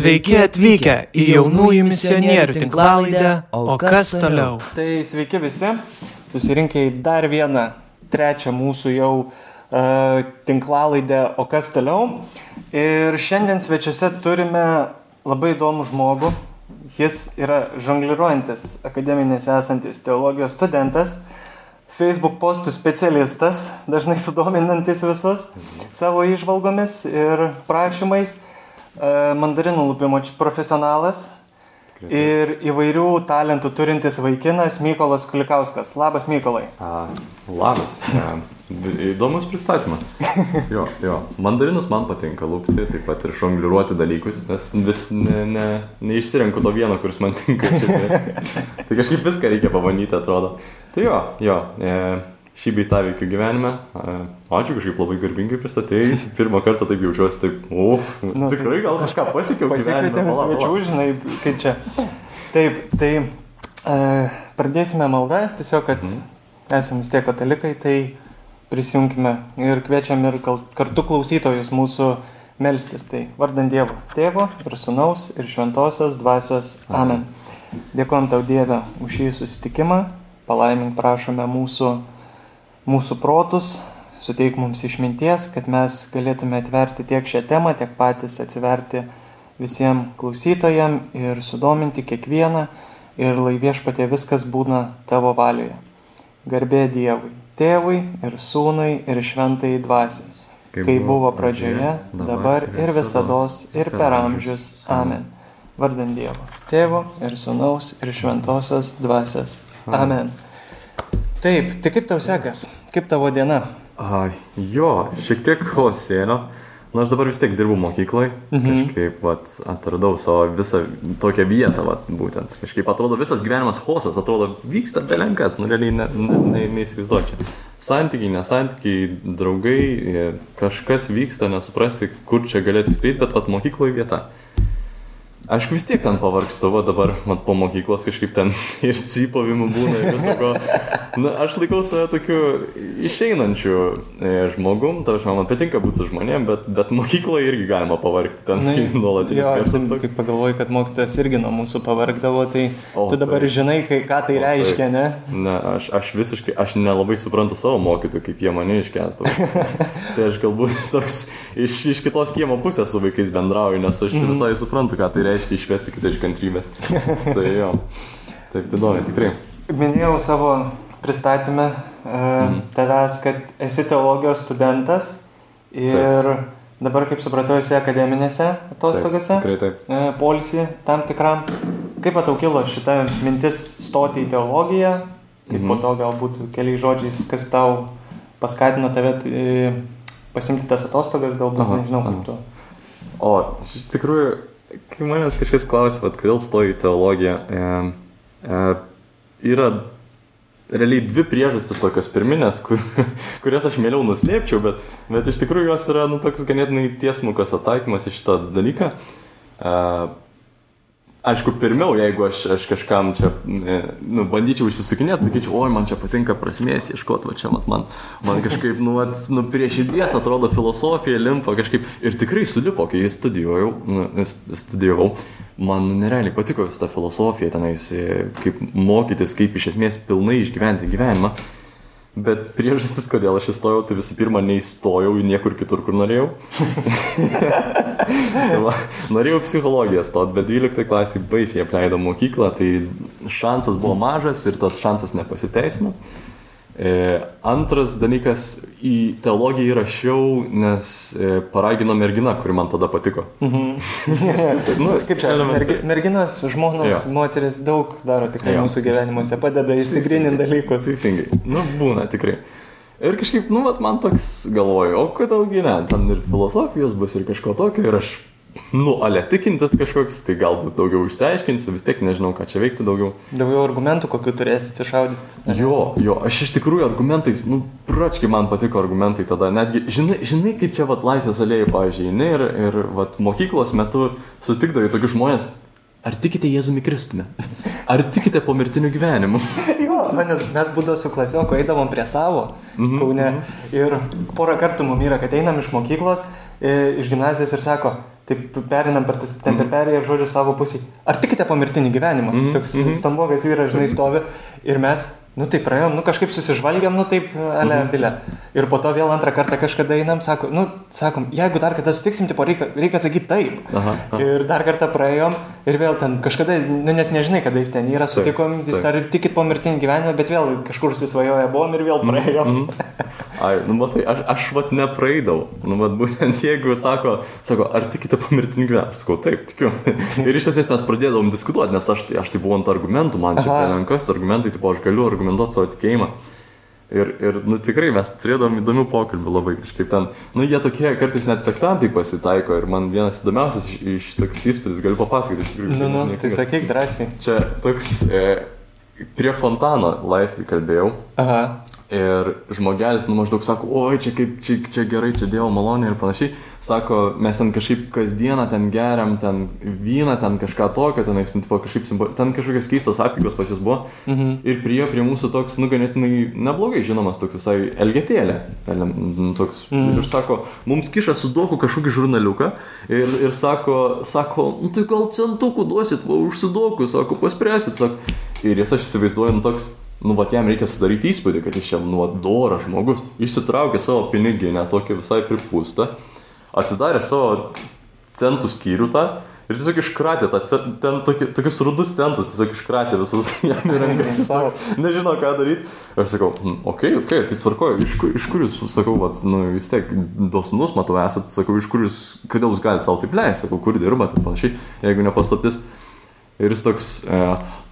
Sveiki atvykę į jaunųjų misionierių tinklalaidę, o kas toliau? Tai sveiki visi, susirinkę į dar vieną, trečią mūsų jau uh, tinklalaidę, o kas toliau. Ir šiandien svečiuose turime labai įdomų žmogų. Jis yra žongliruojantis, akademinės esantis teologijos studentas, Facebook postų specialistas, dažnai sudominantis visus savo išvalgomis ir prašymais mandarinų lūpimo profesionalas ir įvairių talentų turintis vaikinas Mykolas Kulikauskas. Labas, Mykolai. A, labas. A, įdomus pristatymas. Jo, jo. Mandarinus man patinka lūpti, taip pat ir šongliruoti dalykus, nes vis ne, ne, neišsirenku to vieno, kuris man tinka. tai kažkaip viską reikia pabandyti, atrodo. Tai jo, jo. E, šį beitą veikiu gyvenime. Ačiū kažkaip labai garbingai pristatėjai. Pirmą kartą taip jaučiuosi, taip, o, nu, tikrai gal kažką pasiekiau. Pasikvietėm svečių, žinai, kaip čia. Taip, tai e, pradėsime maldą, tiesiog, kad mm. esame vis tiek katalikai, tai prisijungime ir kviečiam ir kartu klausytojus mūsų melstis. Tai vardant Dievo, Tėvo ir Sūnaus ir Šventosios Dvasios. Amen. Amen. Dėkojom tau Dievę už šį susitikimą. Palaimink prašome mūsų mūsų protus, suteik mums išminties, kad mes galėtume atverti tiek šią temą, tiek patys atsiverti visiems klausytojam ir sudominti kiekvieną ir lai viešpatė viskas būna tavo valioje. Garbė Dievui, tėvui ir sūnui ir šventai dvasiai. Kaip, kaip buvo pradžioje, dabar ir visada ir per amžius. Amen. Vardant Dievo, tėvo ir sūnaus ir šventosios dvasios. Amen. Taip, tai kaip tau sekas? Kaip tavo diena? A, jo, šiek tiek chaosėlio. Na, aš dabar vis tiek dirbu mokykloje, mhm. kažkaip vat, atradau savo visą tokią vietą, vat, būtent. Kažkaip atrodo visas gyvenimas chaosas, atrodo vyksta belenkas, nu realiai ne, ne, ne, neįsivaizduoju čia. Santykiai, nesantykiai, draugai, kažkas vyksta, nesuprasi, kur čia galėtų skleisti, bet vat mokykloje vieta. Aišku, vis tiek ten pavargstu, va dabar mat, po mokyklos kažkaip ten ir cypavimų būna ir viso ko. Na, aš laikau save tokiu išeinančiu e, žmogum, tai aš man patinka būti su žmonėm, bet, bet mokykloje irgi galima pavargti, ten Na, nuolatinis garsas. Toks. Kaip pagalvoju, kad mokytojas irgi nuo mūsų pavargdavo, tai o, tu dabar tai, žinai, kai, ką tai o, reiškia, tai, ne? Ne, aš, aš visiškai, aš nelabai suprantu savo mokytojų, kaip jie mane iškesdavo. tai aš galbūt toks iš, iš kitos kiemo pusės su vaikais bendrauju, nes aš mhm. visai suprantu, ką tai reiškia reiškia išvesti kitą iš kantrybės. tai jo, taip įdomu, tikrai. Minėjau savo pristatymę e, mm. tavęs, kad esi teologijos studentas ir taip. dabar, kaip supratau, esi akademinėse atostogose. Tikrai taip. E, Polisi tam tikram. Kaip patau kilo šita mintis stoti į teologiją, kaip mm. po mhm. to galbūt keliais žodžiais, kas tau paskatino tave e, pasimti tas atostogas, galbūt, aha, nežinau, kaip aha. tu. O, iš tikrųjų, kai manęs kažkas klausia, vat, kodėl stoji į teologiją, e, e, yra realiai dvi priežastis tokios pirminės, kur, kurias aš mieliau nuslėpčiau, bet, bet iš tikrųjų jos yra nu, toks ganėtinai tiesmukas atsakymas į šitą dalyką. E, Aišku, pirmiau, jeigu aš, aš kažkam čia, e, nu, bandyčiau išsisukinėti, sakyčiau, oi, man čia patinka prasmės ieškoti, va čia, mat, man, man kažkaip, nu, ats, nu, prie širdies atrodo filosofija, limpa kažkaip. Ir tikrai sulipo, kai studijavau, nu, studijavau, man nu, nerealiai patiko visą tą filosofiją tenais, e, kaip mokytis, kaip iš esmės pilnai išgyventi gyvenimą. Bet priežastis, kodėl aš įstojau, tai visų pirma, neįstojau į niekur kitur, kur norėjau. Norėjau psichologiją stot, bet 12 klasį baisiai apleido mokyklą, tai šansas buvo mažas ir tas šansas nepasiteisino. E, antras dalykas, į teologiją įrašiau, nes e, paragino mergina, kuri man tada patiko. Mhm. tiesiog, nu, Kaip čia, mergi, merginos, žmonos, jo. moteris daug daro tikrai jo. mūsų gyvenimuose, padeda išsigrininti dalykus. Teisingai, nu būna tikrai. Ir kažkaip, nu, mat, man toks galvoju, o kodėlgi ne, ten ir filosofijos bus ir kažko tokio, ir aš nu, ale tikintis kažkoks, tai galbūt daugiau išsiaiškinsiu, vis tiek nežinau, ką čia veikti daugiau. Daugiau argumentų, kokiu turėsi atsišaudyti. Jo, jo, aš iš tikrųjų argumentais, nu, pračkai man patiko argumentai tada, netgi, žinai, žinai kai čia, vat, laisvės alėjai, pavyzdžiui, ir, ir, vat, mokyklos metu sutikdavai tokius žmonės, ar tikite Jėzumi Kristumi? Ar tikite po mirtiniu gyvenimu? jo, nes mes būdavo su klasioku, eidavom prie savo, mm -hmm, kaune, -hmm. ir porą kartų mum yra, kad einam iš mokyklos, iš gimnazijos ir sako, taip perinam per tas, ten per perėję žodžiu savo pusį. Ar tikite pomirtinį gyvenimą? Mhm, Toks mhm. stambogas vyras, žinai, stovi ir mes, nu taip praėjom, nu kažkaip susižvalgiam, nu taip, ale Mhm. bilė. Ir po to vėl antrą kartą kažkada einam, sako, nu, sakom, jeigu dar kartą sutiksim, tipo, reikia, reikia sakyti taip. Aha, aha. Ir dar kartą praėjom ir vėl ten kažkada, nu, nes nežinai, kada jis ten yra, sutikom, jis taip. ar tikit pomirtinį gyvenimą, bet vėl kažkur susvajoja buvom ir vėl praėjom. Mhm. Ai, nu matai, aš, aš vat nepraeidau. Nu, vat būtent jeigu sako, sako, ar tikite pomirtinį gyvenimą? Sakau, taip, tikiu. Ir iš esmės mes pradėdavom diskutuoti, nes aš, tai- aš tai buvau ant argumentų, man čia pelenkas argumentai, tipo, aš galiu argumentuoti savo tikėjimą. Ir, ir nu, tikrai mes turėdavom įdomių pokalbių labai kažkaip ten. Nu, jie tokie kartais net sektantai pasitaiko ir man vienas įdomiausias iš, iš toks įspūdis, galiu papasakoti iš tikrųjų. Nu, nu, tai sakyk drąsiai. Čia toks e, prie fontano laisvį kalbėjau. Aha. Ir žmogelis, nu maždaug sako, oi, čia kaip, čia, čia gerai, čia Dievo malonė ir panašiai. Sako, mes ten kažkaip kasdieną ten geriam, ten vyną, ten kažką tokio, ten, nu, tipo, kažkaip, ten kažkokios keistos apygos pas jūs buvo. Mhm. Ir prie, prie mūsų toks, nu, ganėtinai neblogai žinomas, toks visai elgetėlė. Nu, Toks. Mm. Ir sako, mums kiša su doku kažkokį žurnaliuką. Ir, ir sako, sako, nu tai gal centukų duosit, va, užsidoku, sako, paspręsit, sako. Ir jis aš įsivaizduoju, nu toks, nu, va, jam reikia sudaryti įspūdį, kad jis čia, nu, va, doras žmogus. Išsitraukė savo piniginę, tokį visai pripūstą, atsidarė savo centų skyrių tą. Ir tiesiog iškratė tą, ten toki, tokius rudus centus, tiesiog iškratė visus jam į rankas. Nežinau, ką daryti. Aš sakau, "Hm, okei, okay, tai tvarkoju, iš, kur- iš kur jūs, sakau, vat, nu, vis tiek dosnus, matau, esat, sakau, iš kur jūs, kodėl jūs galite savo taip leisti, sakau, kur dirbate ir panašiai, jeigu nepaslaptis. Ir jis toks, e,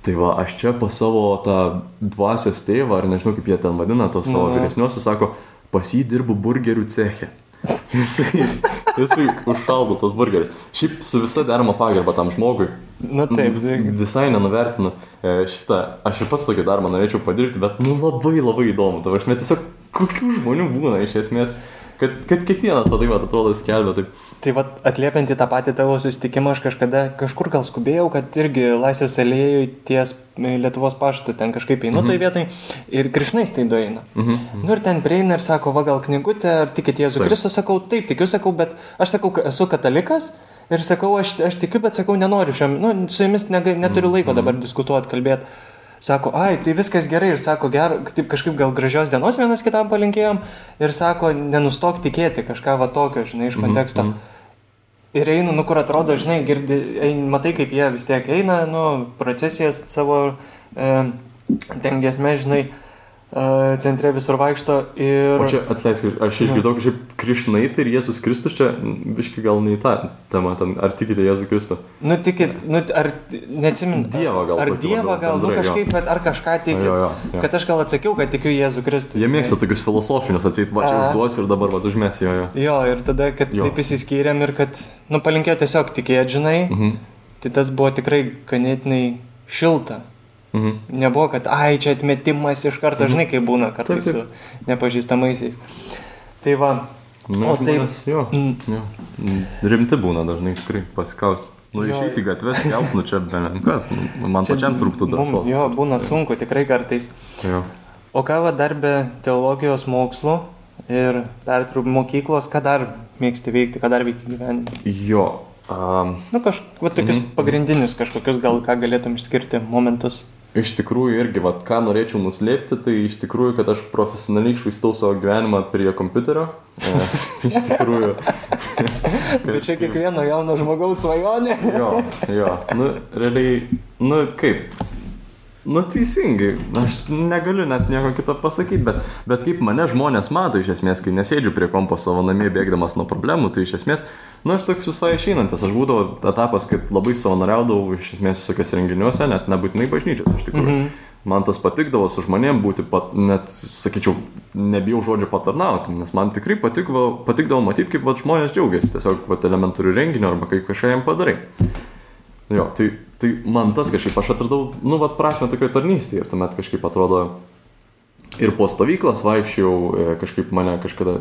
tai va, aš čia pas savo tą dvasios tėvą, ar nežinau kaip jie ten vadina, tos savo Mhm. vyresniosius, sako, pas jį dirbu burgerių ceche. Jisai, jisai užšaldo tos burgerius. Šiaip su visa derama pagarba tam žmogui. Nu taip, tai- Visai nenuvertinu e, šitą. Aš ir pats tokį darbą norėčiau padirbti, bet nu labai labai įdomu. Tavo aš tiesiog kokių žmonių būna iš esmės, kad, kad kiekvienas, va taip, vat, atrodo, skelbia taip. Tai vad atliepiant į tą patį tavo susitikimą, aš kažkada kažkur gal skubėjau, kad irgi Laisvės alėjui ties e, Lietuvos paštu ten kažkaip einu mhm. tai vietai ir krišnais tai dueina. Mhm. Nu ir ten prieina ir sako, va gal knygutė, ar tikit Jėzų. Kristų, sakau, taip, tikiu, sakau, bet aš sakau, ka- esu katalikas. Ir sakau, aš, aš tikiu, bet sakau, nenoriu šiam, nu, su jumis nega, neturiu laiko dabar diskutuoti, kalbėti. Sako, ai, tai viskas gerai ir sako, ger, taip kažkaip gal gražios dienos vienas kitam palinkėjom ir sako, nenustok tikėti kažką va tokio, žinai, iš konteksto. Mm -hmm. Ir einu, nu kur atrodo, žinai, girdi, ein, matai, kaip jie vis tiek eina, nu, procesijas savo e, ten gesme, žinai, e, centre visur vaikšto ir... O čia atleisk, aš išgirdau kažkaip Krišnait ir Jėzus Kristus čia, biški gal ne į tą temą, ten, ar tikite Jėzų Kristų? Nu, tikit, nu, ar neatsimint. Dievą gal Ar Dievą gal, nu bendrai, jo. kažkaip, bet ar kažką tikit. Jo, jo, jo. Kad aš gal atsakiau, kad tikiu Jėzų Kristų. Jie mėgsta tokius filosofinius atseit, va čia užduosiu ir dabar va užmės jo, jo. Jo, ir tada, kad Jo. taip įsiskyrėm ir kad, nu, palinkėjau tiesiog tikėti, žinai, Mhm. tai tas buvo tikrai ganėtinai šilta. Mhm. Nebuvo, kad, ai, čia atmetimas iš karto, žinai, kaip būna kartais Taip, taip. su nepažįstamaisiais. Tai va, Na, O taip- žmonės, jo, mm, jo. Mm, Rimti būna dažnai tikrai pasikausti. Nu, Jo. išeiti į gatvę, skelbti, nu čia belenkas, nu, man pačiam trūktų drąsos. Jo, būna sunku, tikrai kartais. Jo. O ką va dar be teologijos mokslų ir pertrūk mokyklos, ką dar mėgsti veikti, ką dar veikti gyvenime? Jo. Um, Nu, kažkokius tokius Mhm. pagrindinius kažkokius gal ką galėtum išskirti momentus. Iš tikrųjų irgi, vat, ką norėčiau nuslėpti, tai iš tikrųjų, kad aš profesionaliai išvaistau savo gyvenimą prie kompiuterio. E, iš tikrųjų. Bet čia kiekvieno jauno žmogaus svajonė. Jo, jo. Nu, realiai, nu kaip. Nu, teisingai. Aš negaliu net nieko kito pasakyti, bet, bet kaip mane žmonės mato iš esmės, kai nesėdžiu prie kompo savo namie bėgdamas nuo problemų, tai iš esmės, nu, aš toks visai išeinantis. Aš būdavo etapas, kad labai savanoriaudavau iš esmės visokiose renginiuose, net nebūtinai bažnyčios, iš tikrųjų. Mhm. Man tas patikdavo su žmonėm būti, pat, net, sakyčiau, nebijau žodžio patarnauti, nes man tikrai patikdavo, patikdavo matyti, kaip vat, žmonės džiaugiasi tiesiog vat, elementarių renginių arba kaip kažką jam padarai. Jo, tai, tai man tas kažkaip aš atradau, nu, vad prasme tokioje tarnystėje ir tuomet kažkaip atrodo ir po stovyklas vaikščiau, e, kažkaip mane kažkada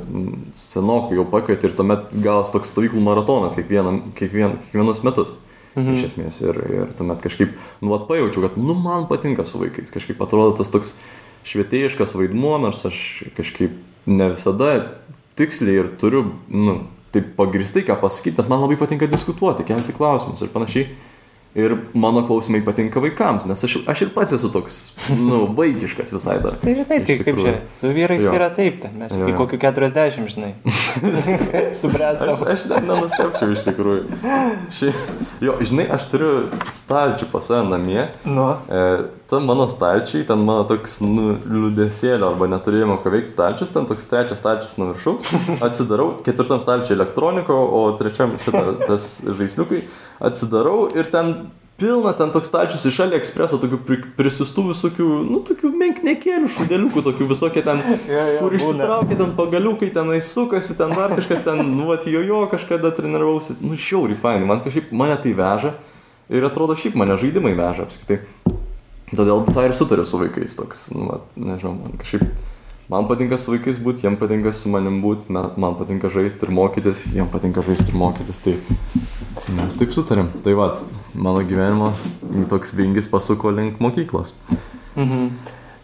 senokai jau pakvietė ir tuomet gavos toks stovyklų maratonas kiekvieną, kiekvien, kiekvienus metus. Mhm. Iš esmės ir, ir tuomet kažkaip, nu, vat pajaučiau, kad, nu, man patinka su vaikais. Kažkaip atrodo tas toks švietėjiškas vaidmuo, nors aš kažkaip ne visada tiksliai ir turiu, nu, taip pagristai ką pasakyti, bet man labai patinka diskutuoti, kelti klausimus ir panašiai. Ir mano klausimai patinka vaikams, nes aš, aš ir pats esu toks, nu, vaikiškas visai dar. Tai žinai, tai kaip čia, su vyrais Jo. yra taip, ten mes iki kokių 40, žinai. Subręstam. Aš, aš net nenustepčiau iš tikrųjų. Ši, jo, žinai, aš turiu stalčių pas save namie. Nu, E, ta mano stalčiai, ten mano toks nu, liūdėsėlio arba neturėjimo ką veikti stalčius, ten toks trečias stalčius nuo viršaus. Atsidarau, ketvirtam stalčiui elektroniko, o trečiam šitą tas žaisliukai. Atsidarau ir ten pilna ten toks stalčius iš AliExpreso, tokių pri, prisistų visokių, nu, tokių menknekėlių, šudeliukų, tokių visokie ten, Jo, jo, kur būna. išsitraukia ten pagaliukai, ten sukasi, ten dar kažkas ten, nu, atjojo kažkada treniravausi. Nu, šiauriai fainai, man kažkaip mane tai veža ir atrodo šiaip mane žaidimai veža apskritai. Todėl visai ir sutariu su vaikais toks, nu, vat, nežinau, man kažkaip, man patinka su vaikais būti, jiem patinka su manim būti, man, patinka žaisti ir mokytis, jiem patinka žaisti ir mokytis, tai mes taip sutarėm. Tai va, mano gyvenimo toks vingis pasuko link mokyklos. Mhm.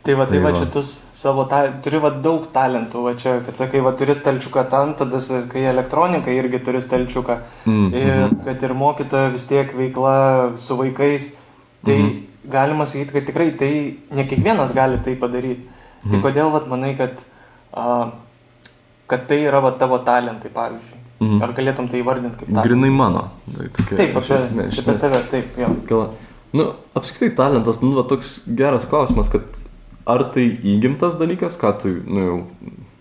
Tai va, tai, Tai va, čia tu savo, ta, turi va daug talentų, va čia, kad sakai, va turi stalčiuką tam, tada sakai elektroniką irgi turi stalčiuką. Mm, Ir kad ir mokytojo vis tiek veikla su vaikais, tai Mhm. Galima sakyti, kad tikrai tai ne kiekvienas gali tai padaryti. Tai Mhm. kodėl, va, manai, kad, a, kad tai yra va tavo talentai, pavyzdžiui. Mhm. Ar galėtum tai įvardinti kaip talentą? Grinai mano. Tai tokia, Taip, esmės- iš apie tave, taip, jo. Gal, nu, apskritai talentas, nu, va, toks geras klausimas, kad ar tai įgimtas dalykas, ką tu, nu, jau,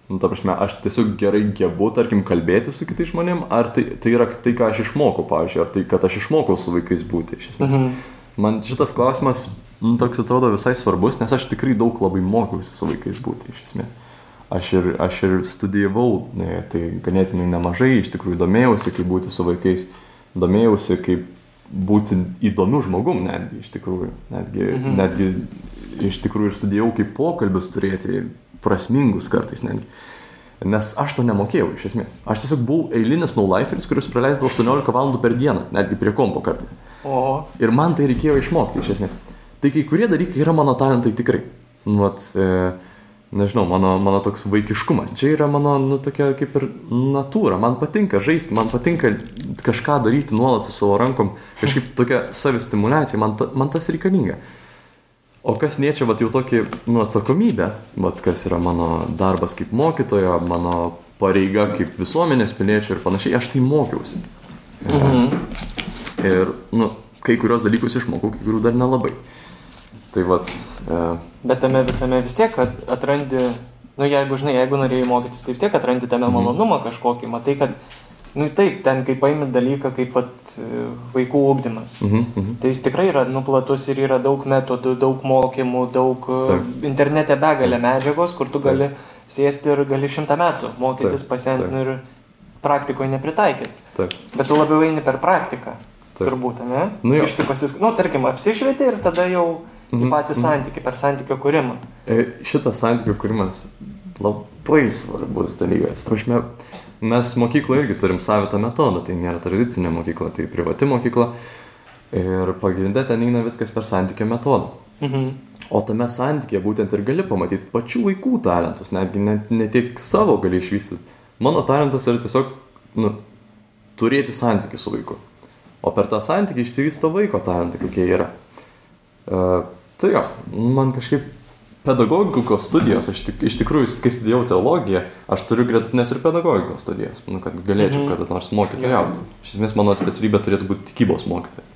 nu, ta prasme, aš tiesiog gerai gebu, tarkim, kalbėti su kitais žmonėmis, ar tai, tai yra tai, ką aš išmokau, pavyzdžiui, ar tai, kad aš išmokau su vaikais būti, iš esmės. Mhm. Man šitas klausimas, nu, toks atrodo visai svarbus, nes aš tikrai daug labai mokiausi su vaikais būti, iš esmės. Aš ir, aš ir studijavau, ne, tai ganėtinai nemažai, iš tikrųjų domėjausi, kaip būti su vaikais, domėjausi, kaip būti įdomiu žmogum, netgi iš tikrųjų. Netgi, mhm. netgi iš tikrųjų ir studijavau, kaip pokalbius turėti, prasmingus kartais netgi. Nes aš to nemokėjau iš esmės. Aš tiesiog buvau eilinis no-liferis, kuris praleisdavo 18 valandų per dieną, netgi prie kompo kartais. O, Ir man tai reikėjo išmokti iš esmės. Tai kai kurie dalykai yra mano talentai tikrai. Nu, vat, e, nežinau, mano, mano toks vaikiškumas. Čia yra mano, nu, tokia kaip ir natūra. Man patinka žaisti, man patinka kažką daryti nuolat su savo rankom. Kažkaip tokia savistimulacija, man, ta, man tas reikalinga. O kas liečia, vat, jau tokį, nu, atsakomybę, vat, kas yra mano darbas kaip mokytojo, mano pareiga kaip visuomenės piliečio ir panašiai, aš tai mokiausi. mhm. Ir, nu, kai kurios dalykus išmokau, kai kurių dar nelabai. Tai vad, e, Bet tame visame vis tiek at- atrandi, nu jeigu žinai, jeigu norėjai mokytis, tai vis tiek atrandi tame Mhm. malonumą kažkokį. Matai, kad, nu taip, ten kaip paimi dalyką, kaip pat e, vaikų ūkdymas. mhm, mhm. Tai jis tikrai yra nuplatus ir yra daug metodų, daug mokymų, daug e, Taip. internete begalė medžiagos, kur tu Taip. gali sėsti ir gali šimtą metų mokytis, Taip, pasenti taip. ir praktikoje nepritaikyti. Taip. Bet tu labiau eini per praktiką. Taip. Turbūt, ne? Nu jo. Iškai pasis... Nu, tarkim, apsišvieti ir tada jau į Mhm, patį mhm. santykį, per santykio kūrimą. E, Šitas santykių kūrimas labai svarbus dalykas. Trašme, mes mokykloje irgi turim savitą metodą, tai nėra tradicinė mokykla, tai privati mokykla. Ir pagrindė ten eina viskas per santykio metodą. Mhm. O tame santykėje būtent ir gali pamatyti pačių vaikų talentus, netgi ne, ne tik savo gali išvystyti. Mano talentas yra tiesiog nu, turėti santykių su vaiku. O per tą santykį išsivysto vaiko talentai, kokie yra. Uh, tai jo, man kažkaip pedagogikos studijos, aš tik, iš tikrųjų, kai studijavau teologiją, aš turiu gretutinės ir pedagogikos studijas, nu, kad galėčiau Mhm. kada nors mokytojauti. Iš esmės mano specialybė turėtų būti tikybos mokytojas.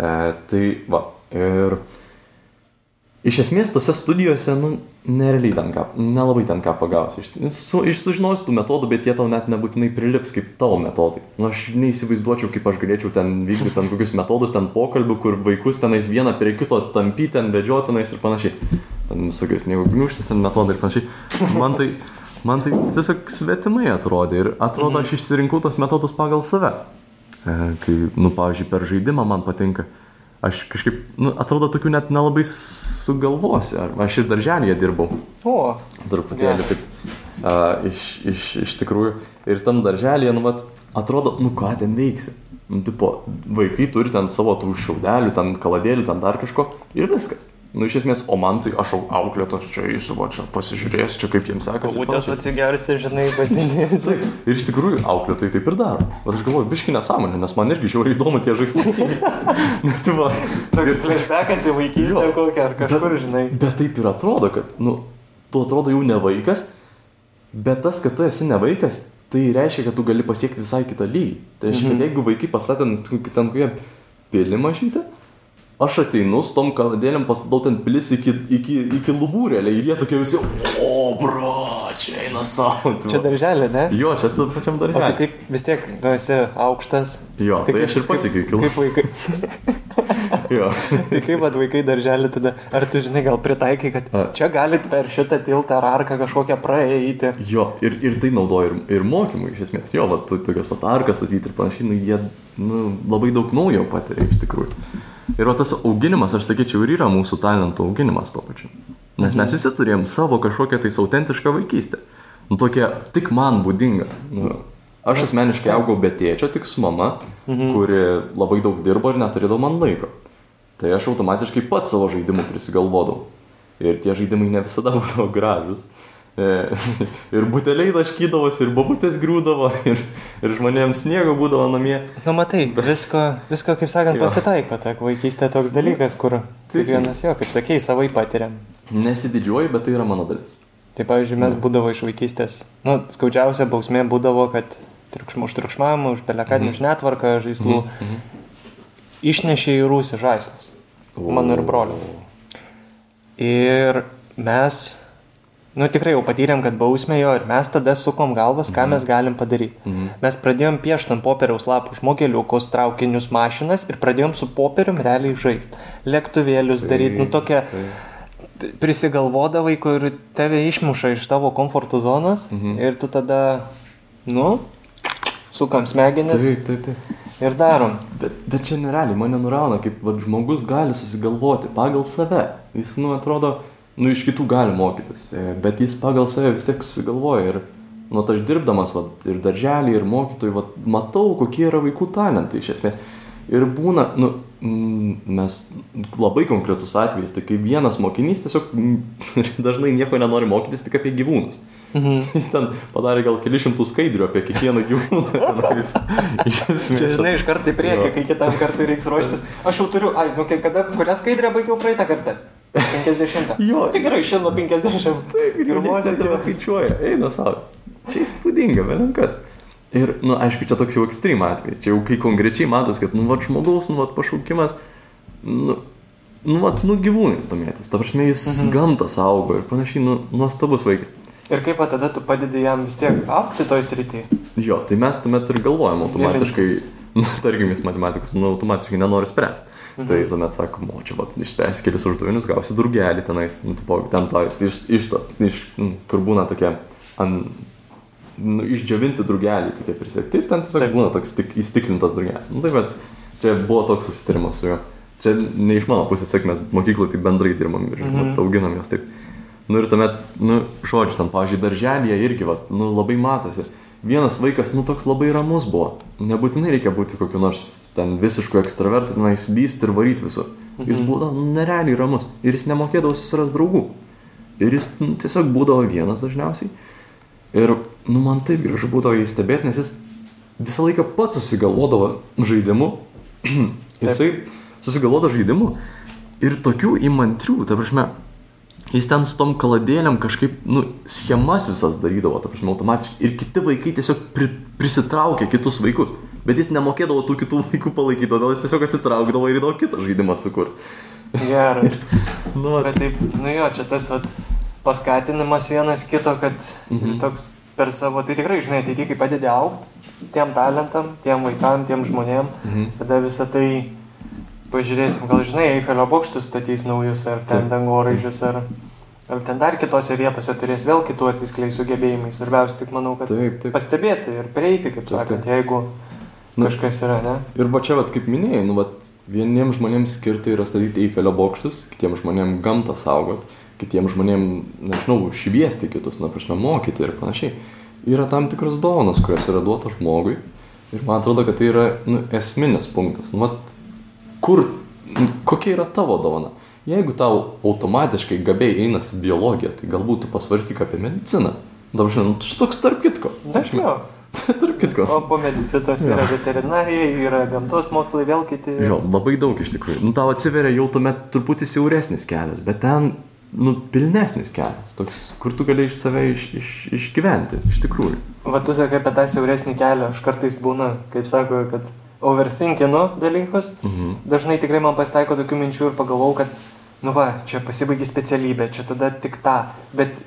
E, tai va, ir iš esmės tose studijose, nu, nerealiai ten ką, nelabai ten ką pagausi. Iš, su, iš sužinosi tų metodų, bet jie tau net nebūtinai prilips kaip tavo metodai. Nu, aš neįsivaizduočiau, kaip aš galėčiau ten vykdyti ten kokius metodus, ten pokalbių, kur vaikus tenais vieną prie kito tampyti, ten vedžiotinais ir panašiai. Ten visokiais neugniuštis, ten metodai ir panašiai. Man tai, man tai tiesiog svetimai atrodė ir atrodo, aš išsirinkau tos metodus pagal save. E, Kai, nu, pavyzdžiui, per žaidimą man patinka. Aš kažkaip, nu, atrodo, tokių net nelabai sugalvosi. Ar- Aš ir darželėje dirbau. O, Truputėlį taip. A, iš, iš, iš tikrųjų. Ir tam darželėje, nu, vat, atrodo, nu, ką ten veiksi. Nu, tipo, vaikai turi ten savo tų šiaudelių, ten kaladėlių, ten dar kažko. Ir viskas. Nu, iš esmės, o man tai aš au- auklėtos čia va čia pasižiūrėsiu, čia kaip jiems sekasi. Būtės panašiai. atsigersi, žinai, pasinėsi. Taip, ir iš tikrųjų auklėtojai taip ir daro. Bet aš galvoju, biški nesąmonė, nes man irgi žiauriai įdomu tie žaislai. nu, tai va. Toks flashbackas į vaikystę kokią ar kažkur, žinai. Bet taip ir atrodo, kad, nu, tu atrodo jau ne vaikas, bet tas, kad tu esi ne vaikas, tai reiškia, kad tu gali pasiekti visai kitą lygį. Tai reiškia, kad jeigu vaikai pastatė ten kokią pilį mažytę, aš ateinu su tom kaladėlėm, pastatau ten pilis iki, iki, iki lubų realiai ir jie tokie visi, o, bro, čia eina savo. tai Čia darželė, ne? Jo, čia tu pačiam tai darželį. kaip vis tiek, tu esi aukštas. Jo, tai aš ir pasiekiau iki lubų. Kaip vaikai, Jo. tai kaip vat vaikai darželį tada, ar tu žinai, gal pritaikai, kad A. čia galit per šitą tiltą ar arką kažkokią praeiti. Jo, ir, ir tai naudoja ir, ir mokymui iš esmės. Jo, va, tu- tokios patarkas statyti ir panašiai, nu, jie nu, labai daug naujo patiria iš tikrųjų. Ir va, tas auginimas, aš sakyčiau, ir yra mūsų talentų auginimas tuo pačiu. Nes mes visi turėjom savo kažkokią tais autentišką vaikystę. Nu, tokia tik man būdinga. Nu, aš asmeniškai augau be tėčio, tik su mama, mhm. kuri labai daug dirbo ir neturėdavo man laiko. Tai aš automatiškai pats savo žaidimų prisigalvodavau. Ir tie žaidimai ne visada būdavo gražus. E, Ir buteliai taškydavosi, ir babutės griūdavo, ir, ir žmonėms sniego būdavo namie. Nu, matai, visko, visko kaip sakant, Jo. pasitaiko. Tak vaikystė toks dalykas, kur kiekvienas jo, kaip sakėjai, savai patiriam. Nesididžiuoju, bet tai yra mano dalis. Tai pavyzdžiui, mes būdavo iš vaikystės. Nu, skaudžiausia bausmė būdavo, kad triukšmų už triukšmavimą, už pelekadinį, už netvarką žaislų išnešė į rūsį žaislus. Mano ir brolio. Ir mes, nu tikrai jau patyrėm, kad bausmė jo ir mes tada sukom galvas, ką mes galim padaryti. Mes pradėjom piešti ant popieriaus lapų žmogeliukus, traukinius, mašinas ir pradėjom su popierium realiai žaisti. Lėktuvėlius daryti, nu tokia t- prisigalvodavai, kur tave išmuša iš tavo komforto zonos mhm. ir tu tada, nu, sukam smegenis Taip, taip, taip. ir darom. Bet, bet čia nerealiai mane nurauna, kaip vat, žmogus gali susigalvoti pagal save. Jis, nu, atrodo, nu, iš kitų gali mokytis, e, bet jis pagal save vis tiek susigalvoja. Ir, nu, tai aš dirbdamas, vat, ir darželį, ir mokytojai, vat, matau, kokie yra vaikų talentai iš esmės. Ir būna, nu, mes labai konkretus atvejis, tai kai vienas mokinys tiesiog dažnai nieko nenori mokytis tik apie gyvūnus. Mhm. Jis ten padarė gal keli šimtų skaidrių apie kiekvieną gyvūną. tenais. Iš esmės, Čia žinai, iš karto į priekį, Jo. kai kitam kartui reiks ruoštis. Aš jau turiu, ai, nu kai kada, kurią skaidrę baigiau praeitą kartą? 50. Jo. Gerai, šiandien 50. Taip, ir Pirmos iki- skaičiuoja, eina savo. Čia įspūdinga, belenkas. Ir, nu, aišku, čia toks jau ekstrem atvejis. Čia jau kai konkrečiai matos, kad, nu, va, žmogaus, nu, va, pašaukimas, nu, nu, va, nu, gyvūnais domėtis. Ta prasme, jis mhm. gamtą saugo ir panašiai, nu, nuostabus vaikas. Ir kaip tada tu padedi jam vis tiek aukti toj srity? Jo, tai mes tuomet ir galvojam automatiškai, Gilintis. Nu, tarkim, jis matematikos, nu, automatiškai nenori spręsti. Mhm. Tai tuomet sakom, o čia, va, išspręsi kelius uždavinius, gausi durgelį tenais, nu, tipo, ten to, iš, iš, iš, nu, kur būna tokie, ant, nu, išdžiovinti durgelį, tokie prisėti. Ir ten tiesiog Taip. būna toks tik įstiklintas durgelis. Nu, tai bet čia buvo toks susitarimas su juo. Čia ne iš mano pusės, sėk, mes mokykloje tai bendrai dirbam ir mhm. auginam juos taip. Nu ir tuomet, nu, žodžiu, ten, pavyzdžiui, darželėje irgi, va, nu, labai matosi. Vienas vaikas, nu, toks labai ramus buvo. Nebūtinai reikia būti kokiu nors ten visišku ekstravertu, tenais lysti ir varyti visur. Jis buvo nu, nerealiai ramus. Ir jis nemokėdavo susirasti draugų. Ir jis nu, tiesiog būdavo vienas dažniausiai. Ir, nu, man taip gražu būdavo jį stebėti, nes jis visą laiką pats susigalvodavo žaidimų. Jisai susigalvodavo žaidimų ir tokių įmantrių, ta prasme, jis ten su tom kaladėlėm kažkaip, nu, schemas visas darydavo, ta prasme, automatiškai. Ir kiti vaikai tiesiog pri, prisitraukė kitus vaikus. Bet jis nemokėdavo tų kitų vaikų palaikyti, todėl jis tiesiog atsitraukdavo ir įdavo kitą žaidimą sukurti. Gerai. Nu, Bet taip, nu jo, čia tas vat, paskatinimas vienas kito, kad mhm. toks per savo, tai tikrai, žinai, tai kai padedi aukti tiem talentam, tiem vaikam, tiem žmonėm, Mhm. tada visą tai pažiūrėsim, gal žinai, Eifelio bokštus statys naujus, ar ten dangoraižius, ar, ar ten dar kitose vietose turės vėl kitų atsiskleis sugebėjimai. Svarbiausia tik manau, kad Taip, taip. pastebėti ir prieiti, kaip Taip, sakant, taip. jeigu Nu. kažkas yra, ne? Ir va čia, vat, kaip minėjai, nu, vat, vieniems žmonėms skirta yra statyti Eifelio bokštus, kitiems žmonėms gamtą saugot, kitiems žmonėms, nežinau, šviesti kitus, na, prašau, mokyti ir panašiai. Yra tam tikros dovanos, kurios yra duotos žmogui. Ir man atrodo, kad tai yra nu, esminis punktas. Nu, vat, kur, kokia yra tavo dovana? jeigu tau automatiškai gabiai einasi biologija, tai galbūt tu pasvarstyk apie mediciną. Dabar žinai, nu, šitoks tarp kitko. Dažniau. tarp kitko. O po medicinos yra veterinarija, yra gamtos mokslai, vėl kiti. Jo, labai daug iš tikrųjų. Nu, tau atsiveria jau tuomet truputį siauresnis kelias, bet ten, nu, pilnesnis kelias, toks, kur tu gali iš save iš, iš, išgyventi, iš tikrųjų. Va tu sakai apie tą siauresnį kelią, aš kartais būna, kaip sako, kad overthinkinu dalykus. Mhm. Dažnai tikrai man pasitaiko tokių minčių ir pagalvojau, kad, nu va, čia pasibaigi specialybė, čia tada tik tą. Bet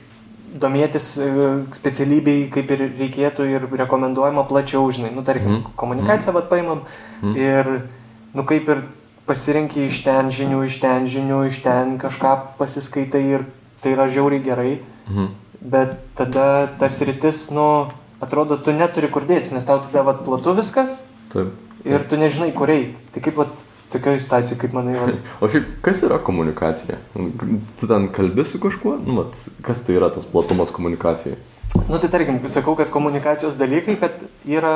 domėtis e, specialybei kaip ir reikėtų ir rekomenduojama plačiau, žinai, nu tarkim, Mhm. komunikaciją vat paimam Mhm. ir, nu kaip ir pasirinkti iš ten žinių, iš ten žinių, iš ten kažką pasiskaitai ir tai yra žiauriai gerai, Mhm. bet tada tas rytis, nu, atrodo, tu neturi kur dėtis, nes tau tada vat platu viskas Taip. Ir tu nežinai kur eiti. Tai kaip vat tokioje situacijoje, kaip manai, vat, O šiaip, kas yra komunikacija? Tu ten kalbi su kažkuo? Nu, vat, kas tai yra tas platumas komunikacijai? Nu tai tarkim, sakau, kad komunikacijos dalykai, kad yra,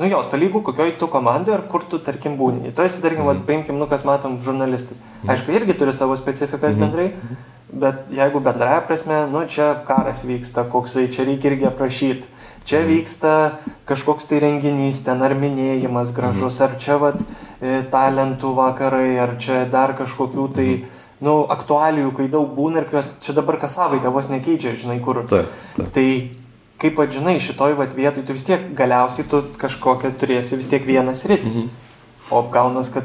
nu jo, tolygų kokioj tu komandoje ar kur tu, tarkim, būni. Tu esi, tarkim, mm. paimkim, nu kas matom, žurnalistai. Aišku, irgi turi savo specifikas Mhm. bendrai, bet jeigu bendraja prasme, nu čia karas vyksta, koksai, čia reikia irgi aprašyti. Čia Mhm. vyksta kažkoks tai renginys, ten ar minėjimas gražus, ar čia vat e, talentų vakarai, ar čia dar kažkokių tai, nu, aktualijų, kai daug būna ir kai jos čia dabar kas savaitę vos nekeičia, žinai, kur. Taip, taip. Tai kaip pat žinai, šitoj vat vietoj tu vis tiek galiausiai tu kažkokią turėsi vis tiek vieną sritį. Mhm. O gaunas, kad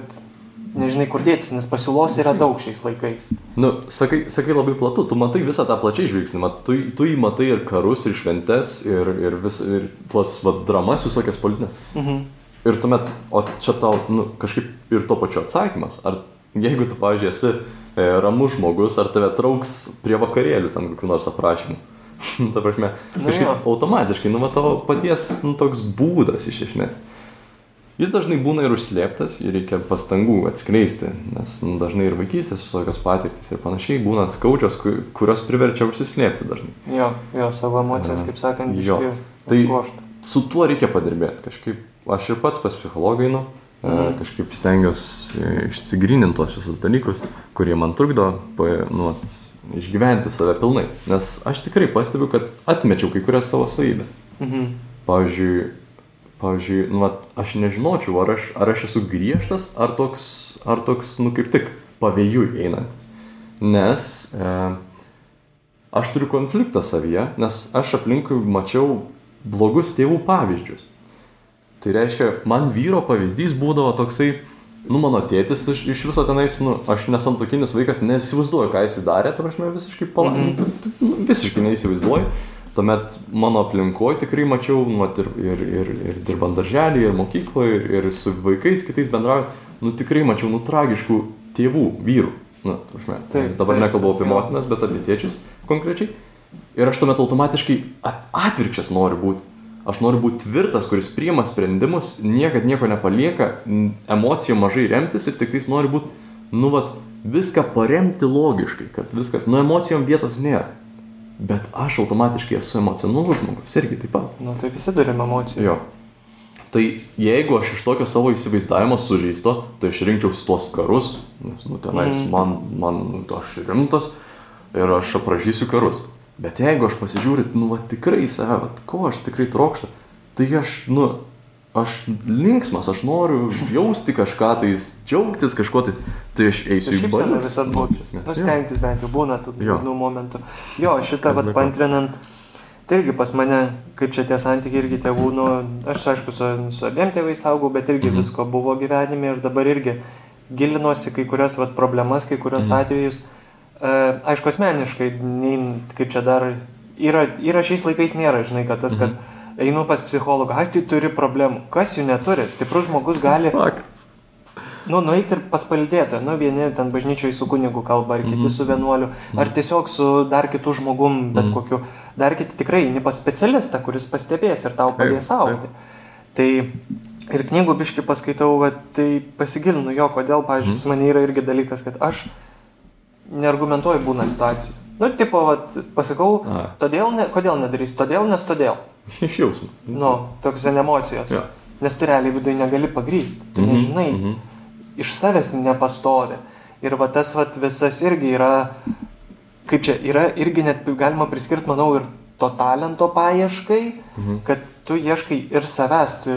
nežinai kur dėtis, nes pasiūlos yra daug šiais laikais. Nu, sakai, sakai labai platu, tu matai visą tą plačiai žvilgsnį, mat, tu, tu jį matai ir karus, ir šventes, ir, ir, vis, ir tuos va, dramas visokias politinės. Mhm. Ir tuomet, o čia tau, nu, kažkaip ir to pačiu atsakymas. Ar jeigu tu, pavyzdžiui, esi e, ramus žmogus, ar tave trauks prie vakarėlių ten kokiu nors aprašymu. Nu, Ta prasme, Nu kažkaip jo. automatiškai, nu, va, tavo paties, nu, toks būdas iš esmės. Jis dažnai būna ir užslėptas, jį reikia pastangų atskleisti, nes nu, dažnai ir vaikystės visokios patirtis ir panašiai būna skaudžios, ku- kurios priverčia užsislėpti dažnai. Jo, jo, savo emocijas, kaip sakant, Jo. Tai- užgožt. Su tuo reikia padirbėti. Kažkaip aš ir pats pas psichologą einu, mhm. Mhm. kažkaip stengiuosi išsigryninti tuos visus dalykus, kurie man trukdo nu, išgyventi save pilnai. Nes aš tikrai pastebiu, kad atmečiau kai kurias savo savybės. Mhm. Pavyzdžiui, pavyzdžiui nu, vat, aš nežinočiau, ar aš, ar aš esu griežtas, ar toks, ar toks, nu kaip tik, pavėjui einantis. Nes e, aš turiu konfliktą savyje, nes aš aplinkui mačiau blogus tėvų pavyzdžius. Tai reiškia, man vyro pavyzdys būdavo toksai, nu mano tėtis iš, iš viso tenais, nu, aš nesantokinis vaikas, nesivaizduoju, ką jis darė, ta prasme, visiškai palaimint, nu, visiškai neįsivaizduoju. Tuomet mano aplinkoje tikrai mačiau, nu, ir, ir, ir, ir dirbant darželį, ir mokykloje, ir, ir su vaikais kitais bendraujant, nu tikrai mačiau, nu, tragiškų tėvų, vyrų. Nu, ta prasme, Taip, dabar taip, nekalbu apie motinas, bet apie tėčius konkrečiai. Ir aš tuomet automatiškai at, atvirkščias noriu būti. Aš noriu būti tvirtas, kuris priima sprendimus, niekad nieko nepalieka, emocijom mažai remtis ir tik tais nori būti, nu, vat, viską paremti logiškai, kad viskas, nu, emocijom vietos nėra. Bet aš automatiškai esu emocionalus žmogus, irgi taip pat. Nu, tai visi turime emocijų. Jo. Tai jeigu aš iš tokio savo įsivaizdavimo sužeisto, tai aš rinkčiausi tuos karus, nes, nu, tenais Mhm. man, man, nu, aš rimtas ir aš aprašysiu karus. Bet jeigu aš pasižiūriu, nu, va, tikrai į save, va, ko aš tikrai trokšta, tai aš, nu, aš linksmas, aš noriu jausti kažką, tai džiaugtis kažkuo, tai, tai aš eisiu į balius. visada esmės, Nu, jo. stengtis bent jau būna tų liūdnų momentų. Jo, šitą ko. pantrinant, tai irgi pas mane, kaip čia tie santykiai irgi tėvų, nu, aš aišku su, su abiem tėvais augau, bet irgi Mhm. visko buvo gyvenime ir dabar irgi gilinuosi kai kurias vat, problemas, kai kurios Mhm. atvejus. E, aišku, asmeniškai, nei, kaip čia dar yra, yra šiais laikais nėra, žinai, kad tas, kad Mhm. einu pas psichologą, ai, tai turi problemų. Kas jų neturi? Stiprus žmogus gali Faktas. Nu, nueiti ir paspaldėti, nu, vieni ten bažnyčioje su kunigu kalba, ar kiti Mhm. su vienuoliu, ar tiesiog su dar kitu žmogum, bet Mhm. kokiu. Dar kiti tikrai eini pas specialistą, kuris pastebės ir tau padės aukti. Tai ir knygų biški paskaitau, kad tai pasigilinu jo, kodėl, pavyzdžiui, Mhm. pas mane yra irgi dalykas, kad aš neargumentuoju būna situacijų. Nu, tipo, vat, pasakau, A. todėl, ne, kodėl nedarys, todėl, nes todėl. Iš jausmo. Nu, toks emocijos. Jo. Nes tu realiai viduje negali pagrysti, tu Mhm, nežinai mhm. Iš savęs nepastovi. Ir va tas va visas irgi yra, kaip čia, yra irgi net galima priskirti, manau, ir to talento paieškai, Mhm. kad tu ieškai ir savęs, tu,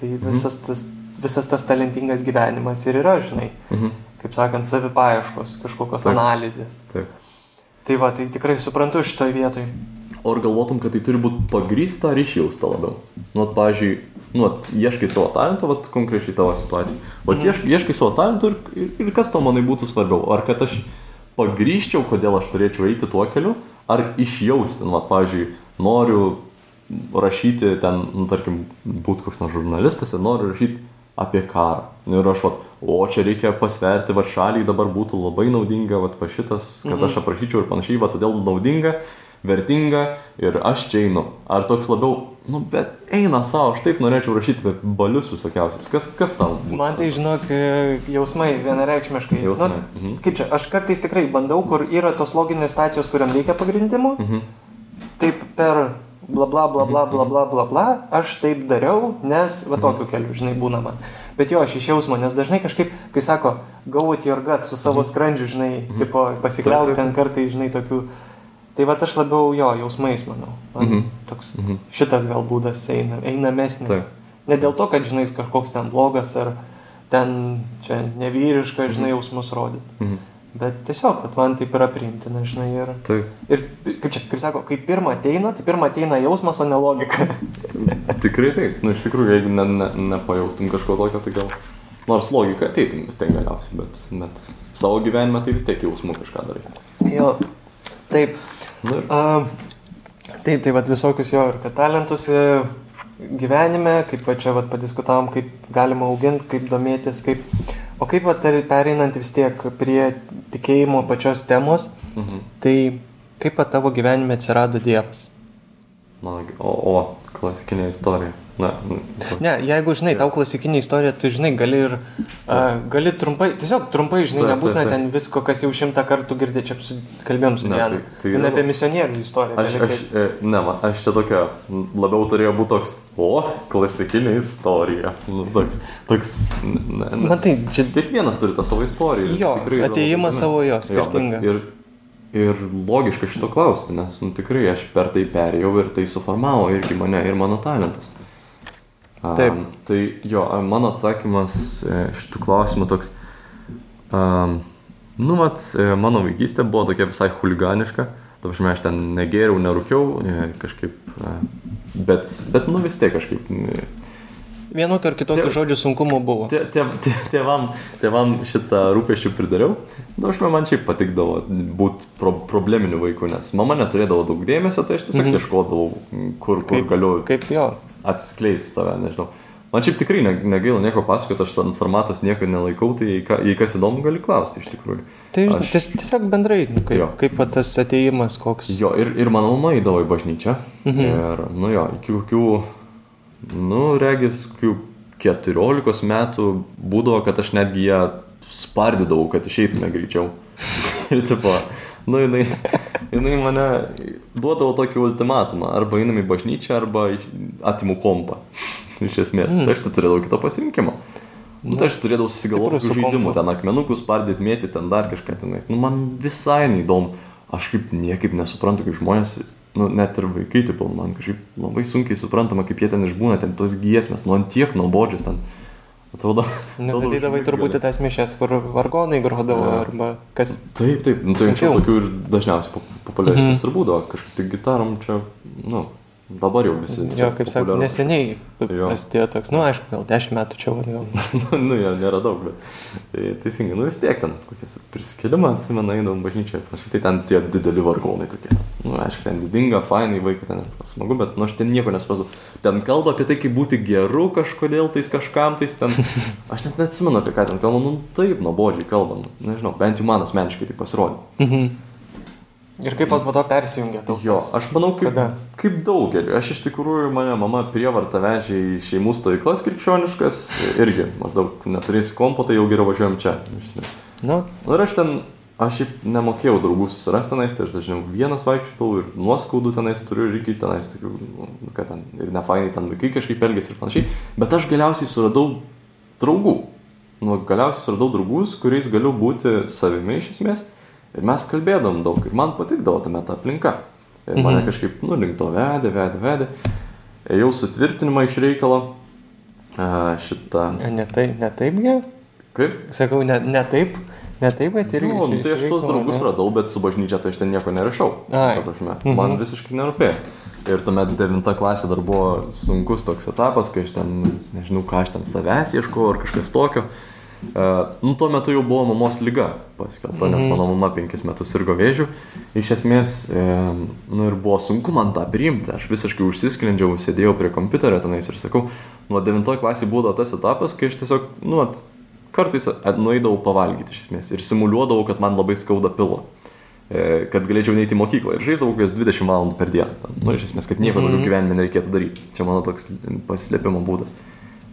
tai visas tas, visas tas talentingas gyvenimas ir yra, žinai, Mhm. kaip sakant, savipaieškos, kažkokios Taip. analizės. Taip. Tai va, tai tikrai suprantu šitoj vietoj. O ar galvotum, kad tai turi būti pagrįsta ar išjausta labiau? Nu, pavyzdžiui, nu, vat, ieškai savo talento, vat, konkrečiai tavo situacijai. Vat, ieškai, ieškai savo talento ir, ir, ir kas tau manai būtų svarbiau? Ar kad aš pagrįščiau, kodėl aš turėčiau eiti tuo keliu, ar išjausti? Nu, vat, pavyzdžiui, noriu rašyti ten, nu, tarkim, būti koks nors žurnalistas ir noriu rašyti apie karą. Nu, Ir aš, vat, o čia reikia pasverti, va šaliai dabar būtų labai naudinga, va šitas, kad aš aprašyčiau ir panašiai, va todėl naudinga, vertinga ir aš čia einu. Ar toks labiau, nu, bet eina savo, aš taip norėčiau rašyti apie balius visokiausius. Kas, kas tau? būtų? Man tai, žinok, jausmai vienareikšmiškai. Jausmai, Nu, mhm. kaip čia, aš kartais tikrai bandau, kur yra tos loginės stacijos, kuriam reikia pagrindimo. Mhm. Taip per bla bla bla bla bla bla bla bla, aš taip dariau, nes va tokiu keliu, žinai, būna man. Bet jo, aš iš jausmo, nes dažnai kažkaip, kai sako, with your gut, su savo skrandžiu, žinai, Mhm. tipo, pasikliauti ten kartai, žinai, tokių. Tai va aš labiau jo, jausmais, manau. Man Mhm. toks, Mhm. šitas gal būdas eina, einamesnis. Taip. Ne dėl to, kad, žinai, kažkoks ten blogas ar ten čia nevyriška, žinai, jausmus rodyti. Mhm. Bet tiesiog, kad man taip yra priimtina, žinai, ir... Taip. Ir kaip čia, kaip sako, kai pirmą ateina, tai pirmą ateina jausmas, o ne logika. Tikrai taip. Nu, iš tikrųjų, jeigu ne, ne, nepajaustum kažko tokio, tai gal... Nors logika ateitum vis tiek galiausiai, bet, bet savo gyvenime tai vis tiek jausmų kažką darai. jo, taip. Nu, A, taip, tai vad visokius jo ir kad talentus e, gyvenime, kaip va čia vad padiskutavom, kaip galima auginti, kaip domėtis, kaip... O kaip va pereinant vis tiek prie tikėjimo pačios temos, mhm. tai kaip va tavo gyvenime atsirado Dievas? Mano, o, o, klasikinė istorija. Na, Ne, jeigu žinai, tau klasikinė istorija, tu žinai, gali ir, a, gali trumpai, tiesiog trumpai, žinai, nebūtina ten visko, kas jau šimtą kartų girdė, čia su, kalbėjom su Diana. tai- tai yra- apie misionierių istoriją. Aš, aš, e, ne, man, aš čia tokia, labiau turėjo būti toks, o, klasikinė istorija. Nu, toks, toks, ne, nes Matai, čia- Kiekvienas turi tą savo istoriją. Jo, įdomi. savo jo, bet skirtinga. Ir, ir logiška šito klausti, nes, nu, tikrai aš per tai perėjau ir tai suformavo irgi mane ir mano talentus. Taip. Tai jo, mano atsakymas e, šitų klausimų toks. Um, nu, mat, e, mano vaikystė buvo tokia visai huliganiška. Tavašme, aš ten negėriau, nerūkiau, e, kažkaip. Bet, bet, nu vis tiek kažkaip. Vienokių ar kitokių Tėv- žodžių sunkumų buvo. Tė, tė, tė, tėvam, tėvam šitą rūpeščių pridariau. Na, aš man šiaip patikdavo būti pro, probleminiu vaiku, nes mama neturėdavo daug dėmesio, tai aš tiesiog Mhm. ieškodavau, kur, kur Kaip- galiu Kaip jo. Atsiskleisti save, nežinau. Man šiaip tikrai ne- negaila nieko pasakoti, aš ant sarmatos nieko nelaikau, tai jei, ką- jei kas įdomu, gali klausti iš tikrųjų. Tai Aš- ties, tiesiog bendrai, nu, kaip, Jo. kaip tas ateimas koks. Jo, ir, ir mano mama įdavo į bažnyčią. Mhm. Ir, nu jo, iki kokių, nu, regis, kokių 14 metų būdavo, kad aš netgi ją spardydavau, kad išeitume greičiau. ir tipo, nu, jinai, jinai mane duodavo tokį ultimatumą, arba einam į bažnyčią, arba atimu kompą. Iš esmės, mm. tai aš neturėdavau kito pasirinkimo. Nu, tai aš turėdavau susigalvoti stiprus su tokių žaidimų, ten akmenukus spardyti, mėtyti, ten dar kažką tenais. Nu, man visai neįdomu. Aš kaip niekaip nesuprantu, kaip žmonės, nu, net ir vaikai, tipo, man kažkaip labai sunkiai suprantama, kaip jie ten išbūna, ten tos giesmės, nu, ant tiek nuobodžios ten. Atrodo. Nes atrodo, ateidavai užmigt turbūt į tas mišes, kur vargonai grodavo, Jo. arba kas. Taip, taip, nu, tai anksčiau tokių ir dažniausiai pop- populiaresnis Mhm. ir būdavo. Kažkaip tai gitarom čia, nu, dabar jau visi. Jo, kaip sakau, neseniai Jo. prasidėjo toks, nu aišku, gal dešimt metų čia, va, gal. nu, jo, nėra daug, bet tai, teisingai, nu vis tiek ten, kokias priskilimą, atsimenu, eidom bažnyčią, kažkaip tai ten tie dideli vargonai tokie. Nu, aišku, ten didinga, fainai, vaikai ten smagu, bet, nu, aš ten nieko nesupratau. Ten kalba apie tai, kaip būti geru kažkodėl, tais kažkam, tais ten, aš net neatsimenu, apie ką ten kalba, nu, taip, nuobodžiai kalba, nu, nežinau, bent jau man asmeniškai tai pasirodė. Mhm. Ir kaip po to persijungia tau? Jo, aš manau, kaip, Kada? kaip daugeliu. Aš iš tikrųjų, mane mama prievarta vežė į šeimų stovyklas krikščioniškas, irgi maždaug neturėsi kompo, tai jau geriau važiuojam čia. Nu, ir aš ten, aš šiaip nemokėjau draugų susirasti tenais, tai aš dažniau vienas vaikščiau ir nuoskaudų tenais turiu ir iki tenais tokių, nu, kad ten ir nefainai ten vaikai kažkaip elgėsi ir panašiai, bet aš galiausiai suradau draugų. nu, galiausiai suradau draugus, kuriais galiu būti savimi iš esmės. Ir mes kalbėdom daug ir man patikdavo tame ta aplinka. Ir mane Mhm. kažkaip, nu, link to vedė, vedė, vedė. Ėjau sutvirtinimą iš reikalo. A, šitą. Ne taip, ne taip, ge? Kaip? Sakau, ne, ne taip, ne taip, bet. Jo, nu, iš- tai aš tuos draugus ne? radau, bet su bažnyčia tai aš ten nieko nerašau. Mhm. Man visiškai nerūpėjo. Ir tuomet devinta klasė dar buvo sunkus toks etapas, kai aš ten, nežinau, ką aš ten savęs ieškojau ar kažkas tokio. Uh, nu, tuo metu jau buvo mamos lyga paskelbta, nes Mhm. mano mama penkis metus sirgo vėžių. Iš esmės, e, nu ir buvo sunku man tą priimti. Aš visiškai užsisklendžiau, sėdėjau prie kompiuterio tenais ir sakau, nuo devintojo klasė buvo tas etapas, kai aš tiesiog, nu, at, kartais nueidavau pavalgyti iš esmės ir simuliuodavau, kad man labai skauda pilą. E, kad galėčiau neiti į mokyklą ir žaisdavau kokias 20 valandų per dieną. Ten, Nu, iš esmės, kad nieko daugiau Mhm. gyvenime nereikėtų daryti. Čia mano toks pasislėpimo būdas.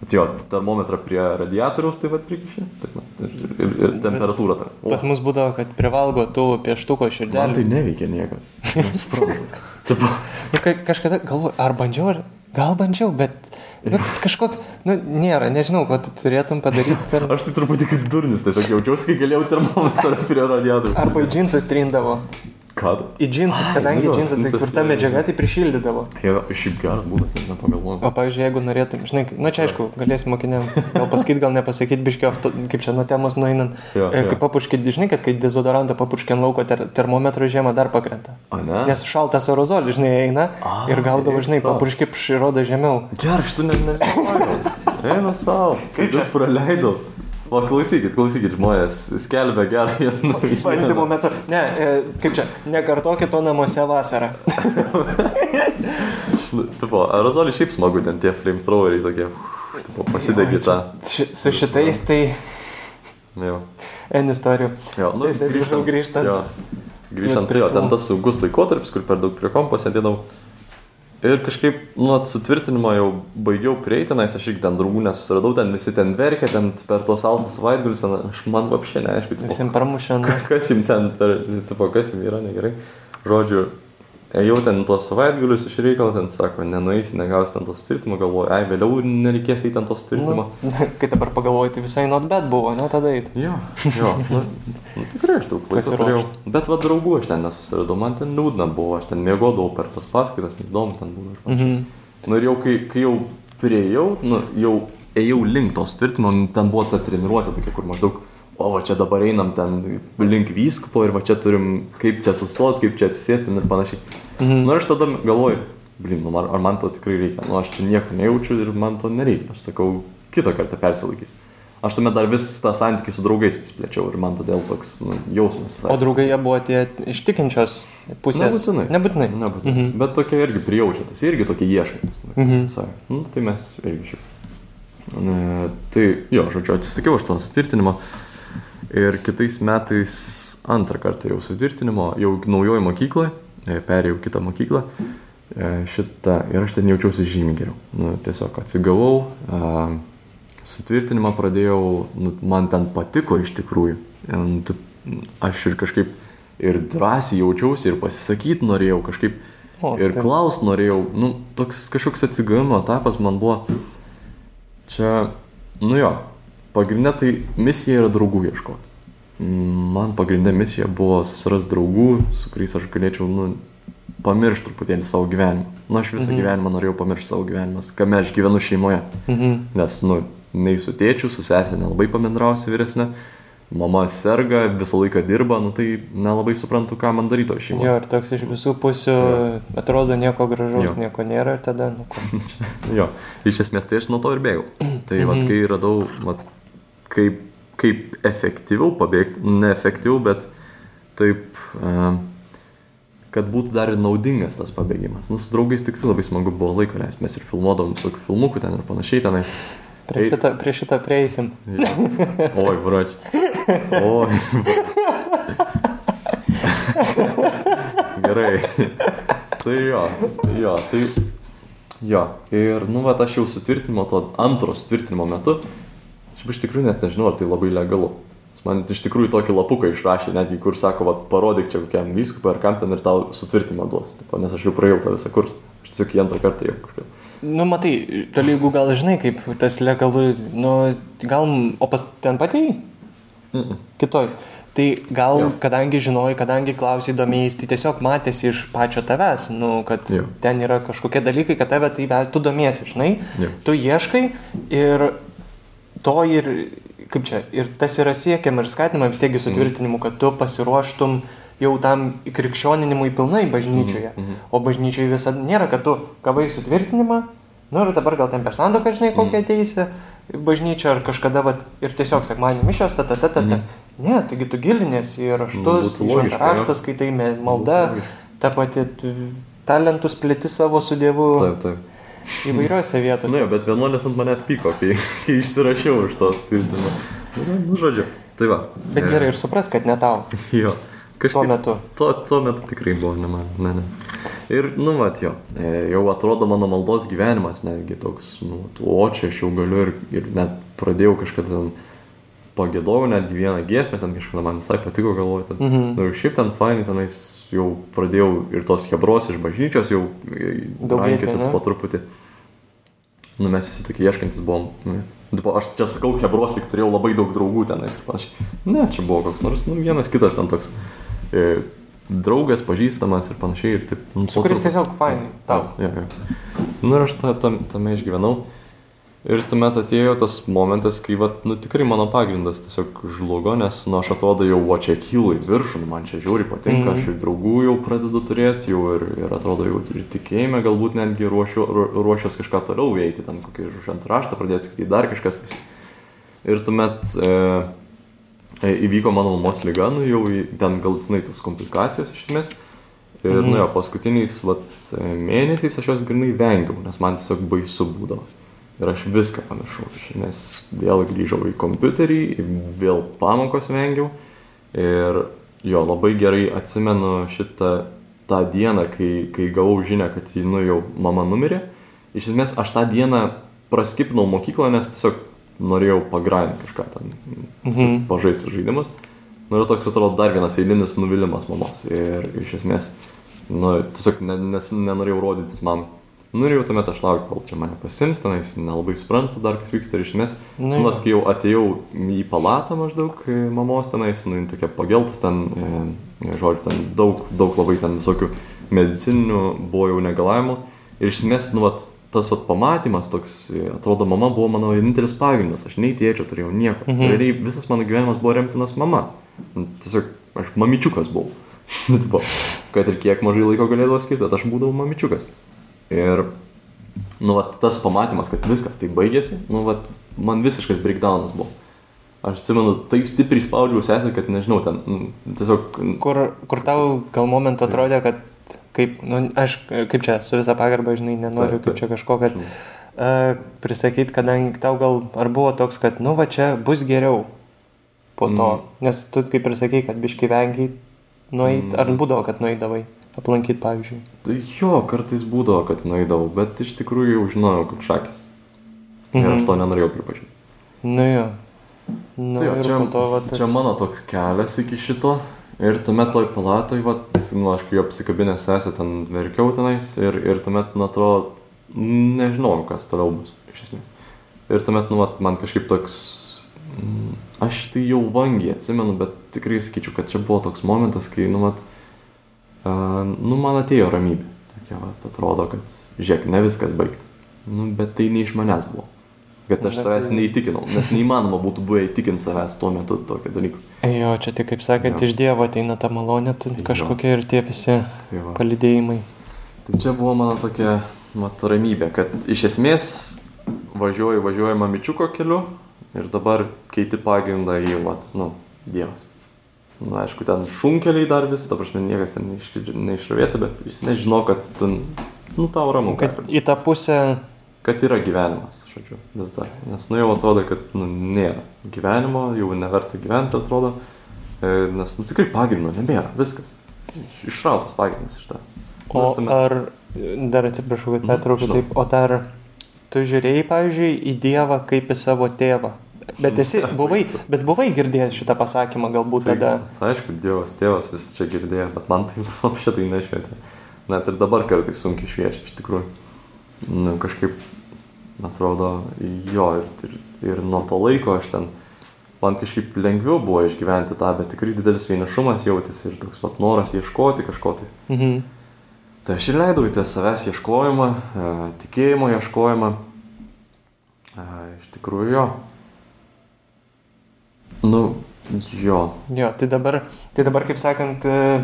Bet jo, termometrą prie radiatoriaus taip pat prikiši. Taip, ir, ir, ir temperatūrą tą. O, Pas mus būdavo, kad privalgo tų pieštuko Man širdelį. tai neveikia nieko. Nesuprantu. Taip, Nu, kai, kažkada galvoju, ar bandžiau, ar gal bandžiau, bet nu, kažkok, nu, nėra, nežinau, ko tu turėtum padaryti. Ar, aš tai truputį kaip durnis, tiesiog jaučiausi, kai galėjau termometrą prie radiatorių. arba džinsus trindavo. Ką? Į džinsus, kadangi nu džinsai tai tas, tvirta medžiaga, tai prišildydavo. Jo, šiaip geras būdas, net nepagalvojau. O pavyzdžiui, jeigu norėtum, žinai, na čia aišku, galėsi mokiniam gal pasakyti, gal nepasakyti, biškio, kaip čia nuo temos nueinant. Jo, E, jo. Kaip papuškit, žinai, kad kai dezodorantą papuškit lauko ter termometro žiemą dar pakrenta. A, ne? Nes šaltas aerozolis, žinai, eina Ai, ir gaudavo, žinai, papuškit širodo žemiau. Gerai, aš tu net nežinau. Eina savo. Kaip čia praleidau? O klausykit, klausykit, žmonės skelbia gerai. Bandymo metu. Ne, e, kaip čia, nekartokit to namuose vasarą. Nu, Tipo, aerozolį šiaip smagu, ten tie flamethroweriai tokie. Tipo, pasidegi tą. Ši, su šitais tai Jo. N istorijų. Jo, nu, Tai- tai atsiprašau, grįžtant. Jo, grįžtant, tai jo, ten tas saugus laikotarpis, kur per daug prie kompo sėdėdavau. Ir kažkaip, nu, sutvirtinimo jau baigiau prieiti, nes aš irgi ten draugų nesusiradau, ten visi ten verkia, ten per tuos alpus savaitgalius, ten aš man vapšė neaišku, Visiems pramušė. nu. kas jums ten, tipo, kas jums yra negerai. Žodžiu, ėjau ten tuos savaitgalius iš reikalo, ten sako, nenueisi, negausi ten to sutvirtimo, galvoju, ai, vėliau nereikės eiti ten to sutvirtimo. Nu, kai dabar pagalvoju, tai visai not bet buvo, ne tada eit. Jo, jo, nu, nu tikrai aš daug laiko turėjau. Bet va draugų aš ten nesusiradau, man ten liūdna buvo, aš ten mėgodavau per tas paskaitas, įdomu ten buvo. Mhm. Nu ir jau kai, kai jau prieėjau, nu jau ėjau link tos tvirtimo, nu, ten buvo ta treniruotė tokia, kur maždaug, o va čia dabar einam ten link vyskupo ir va čia turim, kaip čia sustot, kaip čia atsisėsti ir panašiai. Mhm. Nu ir aš tada galvoju, blin, nu, ar, ar man to tikrai reikia, nu aš čia nieko nejaučiu ir man to nereikia. Aš sakau, kitą kartą persilaikyti. Aš tuomet dar vis tą santykį su draugais vis plėčiau ir man todėl toks nu, jausmas. visai. O draugai jie buvo tie iš tikinčios pusės. Nebūtinai. Nebūtinai. Nebūtinai. Mhm. Bet tokie irgi prijaučia, tas irgi tokie ieškantis. Nu, Mhm. visai. nu, tai mes irgi šiaip. Ne, tai jo, žodžiu, atsisakiau aš to sutvirtinimo. Ir kitais metais antrą kartą jau sutvirtinimo, jau naujoji mokykla, perėjau kitą mokyklą. e, Šitą ir aš ten jaučiausi žymiai geriau. Nu, tiesiog atsigavau, a, sutvirtinimą pradėjau, nu, man ten patiko iš tikrųjų. Tu- Aš ir kažkaip ir drąsiai jaučiausi, ir pasisakyti norėjau, kažkaip O, ir tai- klaus norėjau. Nu, toks kažkoks atsigavimo etapas man buvo. Čia, nu jo, pagrindinė tai misija yra draugų ieškoti. Man pagrindinė misija buvo susirasti draugų, su kuriais aš galėčiau, nu, pamiršti truputėlį savo gyvenimą. Nu, aš visą Mhm. gyvenimą norėjau pamiršti savo gyvenimą, kame aš gyvenu šeimoje. Mhm. Nes, nu, nei su tėčiu, su sesė nelabai pabendrausi vyresnė, mama serga, visą laiką dirba, nu tai nelabai suprantu, ką man daryti šeimoje. Jo, ir toks iš visų pusių atrodo nieko gražaus, Jo. nieko nėra ir tada, nu, ko. Jo, iš esmės tai aš nuo to ir bėgau. Tai Mhm. vat, kai radau, vat, kaip, kaip efektyviau pabėgti, neefektyviau, bet taip, uh, kad būtų dar ir naudingas tas pabėgimas. Nu, su draugais tikrai labai smagu buvo laiko leisti, mes ir filmuodavom visokių filmukų ten ir panašiai tenais. Prie šitą, prie šitą prieisim. Jo. Oi, brač. Oi. Gerai. Tai jo, tai jo, tai jo. Ir, nu, va, aš jau sutvirtinimo, to antro sutvirtinimo metu, aš iš tikrųjų net nežinau, ar tai labai legalu. Jis Man iš tikrųjų tokį lapuką išrašė, netgi kur sako, va, parodyk čia kokiam vyskupui ar kam ten ir tau sutvirtinimą duos. Tipo, nes aš jau praėjau tą visą kursą. Aš tiesiog į antrą kartą jau kažkaip. Nu, matai, tolygų gal žinai, kaip tas legalu, nu, gal, o pas ten patėjai? Mm -mm. Kitoj. Tai gal, Jo. kadangi žinojai, kadangi klausai domėjai, tai tiesiog matėsi iš pačio tavęs, nu, kad Jo. ten yra kažkokie dalykai, kad tave tai tu domiesi, žinai, Jo. tu ieškai ir to ir, kaip čia, ir tas yra siekiama ir skatinama vis tiek sutvirtinimu, kad tu pasiruoštum jau tam krikščioninimui pilnai bažnyčioje. Mhm, mhm. O bažnyčioje visada nėra, kad tu gavai sutvirtinimą, nu ir dabar gal ten per sandoką, žinai, kokią Mhm. ateisi į bažnyčią ar kažkada, vat, ir tiesiog sekmanį mišios, ta, ta, ta, ta, ta. Mhm. Ne, taigi tu gilinėsi į raštus, į logiška, raštas, skaitai malda, ta pati tu talentus plėti savo su Dievu Taip, taip. Įvairiose vietose. Na, jo, bet vienuolės ant manęs pyko, kai, kai išsirašiau iš tos tvirtinimo. Nu, nu, žodžiu. Tai va. Bet E, gerai ir supras, kad ne tau. Jo. Tuo metu. Tuo, tuo metu tikrai buvo ne man. Ne, ne. Ir, nu, mat, jo. E, jau atrodo mano maldos gyvenimas netgi toks, nu, o čia aš jau galiu ir, ir net pradėjau kažkada ten pagėdojau netgi vieną giesmę, ten kažkada man visai patiko galvoti. Ten. Mhm. Nu, ir šiaip ten fainai tenais jau pradėjau ir tos hebros iš bažnyčios jau rankytis ne? po truputį. Nu, mes visi tokie ieškantis buvom. Nu, aš čia sakau, hebros tik turėjau labai daug draugų tenais ir panašiai. Ne, čia buvo koks nors, nu, vienas kitas ten toks. E, draugas, pažįstamas ir panašiai. Ir taip, nu, Su kuris tiesiog fainai. Tau. Jo, jo. Nu ir aš ta, tam, tame išgyvenau. Ir tuomet atėjo tas momentas, kai, vat, nu, tikrai mano pagrindas tiesiog žlugo, nes, nu, aš atrodo jau, o čia kyla į viršų, nu, man čia žiauri patinka, Mhm. aš ir draugų jau pradedu turėti, jau ir, ir atrodo jau ir tikėjime, galbūt netgi ruošiu, ru- ruošiuos kažką toliau veikti, ten kokį šventą raštą pradėti skaityti, dar kažkas. Ir tuomet e, e, įvyko mano mamos lyga, nu, jau ten galutinai tas komplikacijos iš esmės. Ir, Mhm. nu jo, paskutiniais vat, mėnesiais aš jos grinai vengiau, nes man tiesiog baisu būdavo. Ir aš viską pamiršau, nes vėl grįžau į kompiuterį, vėl pamokos vengiau. Ir jo, labai gerai atsimenu šitą tą dieną, kai, kai gavau žinę, kad ji, nu jau mama numirė. Iš esmės, aš tą dieną praskipinau mokyklą, nes tiesiog norėjau pagrainti kažką ten, Mhm. pažaisti žaidimus. Nu ir toks atrodo dar vienas eilinis nuvylimas mamos. Ir iš esmės, nu, tiesiog ne, nes nenorėjau rodytis man. Nu ir jau tuomet aš laukiu, kol čia mane pasims, tenais nelabai suprantu dar, kas vyksta ir iš esmės. Nu Nu, jo. vat, kai jau atėjau į palatą maždaug e, mamos tenais, nu, jin tokia pageltas ten, e, žodžiu, ten daug, daug labai ten visokių medicininių buvo jau negalavimų. Ir iš esmės, nu, vat, tas vat pamatymas toks, e, atrodo, mama buvo mano vienintelis pagrindas, aš nei tėčio turėjau nieko. Mhm. Mhm. Realiai visas mano gyvenimas buvo remtinas mama. Nu, Tiesiog aš mamičiukas buvau. Nu, tipo, kad ir kiek mažai laiko galėdavo skirti, bet aš būdavau mamičiukas. Ir, nu, vat, tas pamatymas, kad viskas tai baigėsi, nu, vat, man visiškas breakdownas buvo. Aš atsimenu, taip stipriai spaudžiau sesę, kad nežinau, ten nu, tiesiog... Kur, kur tau gal momentu atrodė, kad kaip, nu, aš kaip čia, su visa pagarba, žinai, nenoriu Taip, kaip taip. čia kažko, kad uh, prisakyti, kadangi tau gal ar buvo toks, kad, nu, va čia bus geriau po to. Mm. Nes tu kaip ir sakei, kad biški vengiai nueit, Mm. ar būdavo, kad nueidavai aplankyti, pavyzdžiui. Tai jo, kartais būdavo, kad nueidavau, bet iš tikrųjų jau žinojau, kad šakis. Ir aš Mhm. to nenorėjau pripažinti. Nu jo. Nu, Tai jo, čia, to, va, tas... čia mano toks kelias iki šito. Ir tuomet toj palatoj, va, nu, aš kai jo apsikabinęs sesę ten verkiau tenais ir, ir tuomet, nu, atrodo, nežinau, kas toliau bus, iš esmės. Ir tuomet, nu, va, man kažkaip toks, mm, aš tai jau vangiai atsimenu, bet tikrai sakyčiau, kad čia buvo toks momentas, kai, nu, uh, nu, man atėjo ramybė. Tokia, va, atrodo, kad, žiūrėk, ne viskas baigta. Nu, bet tai ne iš manęs buvo. Kad aš Bet savęs tai- neįtikinau, nes neįmanoma būtų buvę įtikinti savęs tuo metu tokio dalyko. Jo, čia tik kaip sakant, iš Dievo ateina ta malonė, tu kažkokie ir tie visi Tai, palidėjimai. tai čia buvo mano tokia mat, ramybė, kad iš esmės važiuoju, važiuoju mamičiuko keliu ir dabar keiti pagrindą į, vat, nu, Dievas. Na, aišku, ten šunkeliai dar vis, ta prasme, niekas ten neišravėta, bet vis nežinau, kad tu, nu, tau ramu. Kad gali. į tą pusę, kad yra gyvenimas, žodžiu, vis dar. Nes, nu, jau atrodo, kad, nu, nėra gyvenimo, jau neverta gyventi, atrodo. E, nes, nu, tikrai pagrindo nebėra, viskas. Iš- Išrautas pagrindas iš to. o ar, dar atsiprašau, kad Mhm, pertraukiu taip, o dar tu žiūrėjai, pavyzdžiui, į Dievą kaip į savo tėvą. Bet esi, buvai, bet buvai girdėjęs šitą pasakymą galbūt Tai, tada. aišku, Dievas, tėvas vis čia girdėjo, bet man tai šitai nešvietė. Net ir dabar kartais sunkiai šviečia, iš tikrųjų. nu, kažkaip, atrodo, jo, ir, ir, ir nuo to laiko aš ten, man kažkaip lengviau buvo išgyventi tą, bet tikrai didelis vienišumas jautėsi ir toks pat noras ieškoti kažko tai. Mhm. Tai aš ir leidau į tą savęs ieškojimą, e, tikėjimo ieškojimą. E, Iš tikrųjų jo. Nu, jo. Jo, tai dabar, tai dabar kaip sakant, e,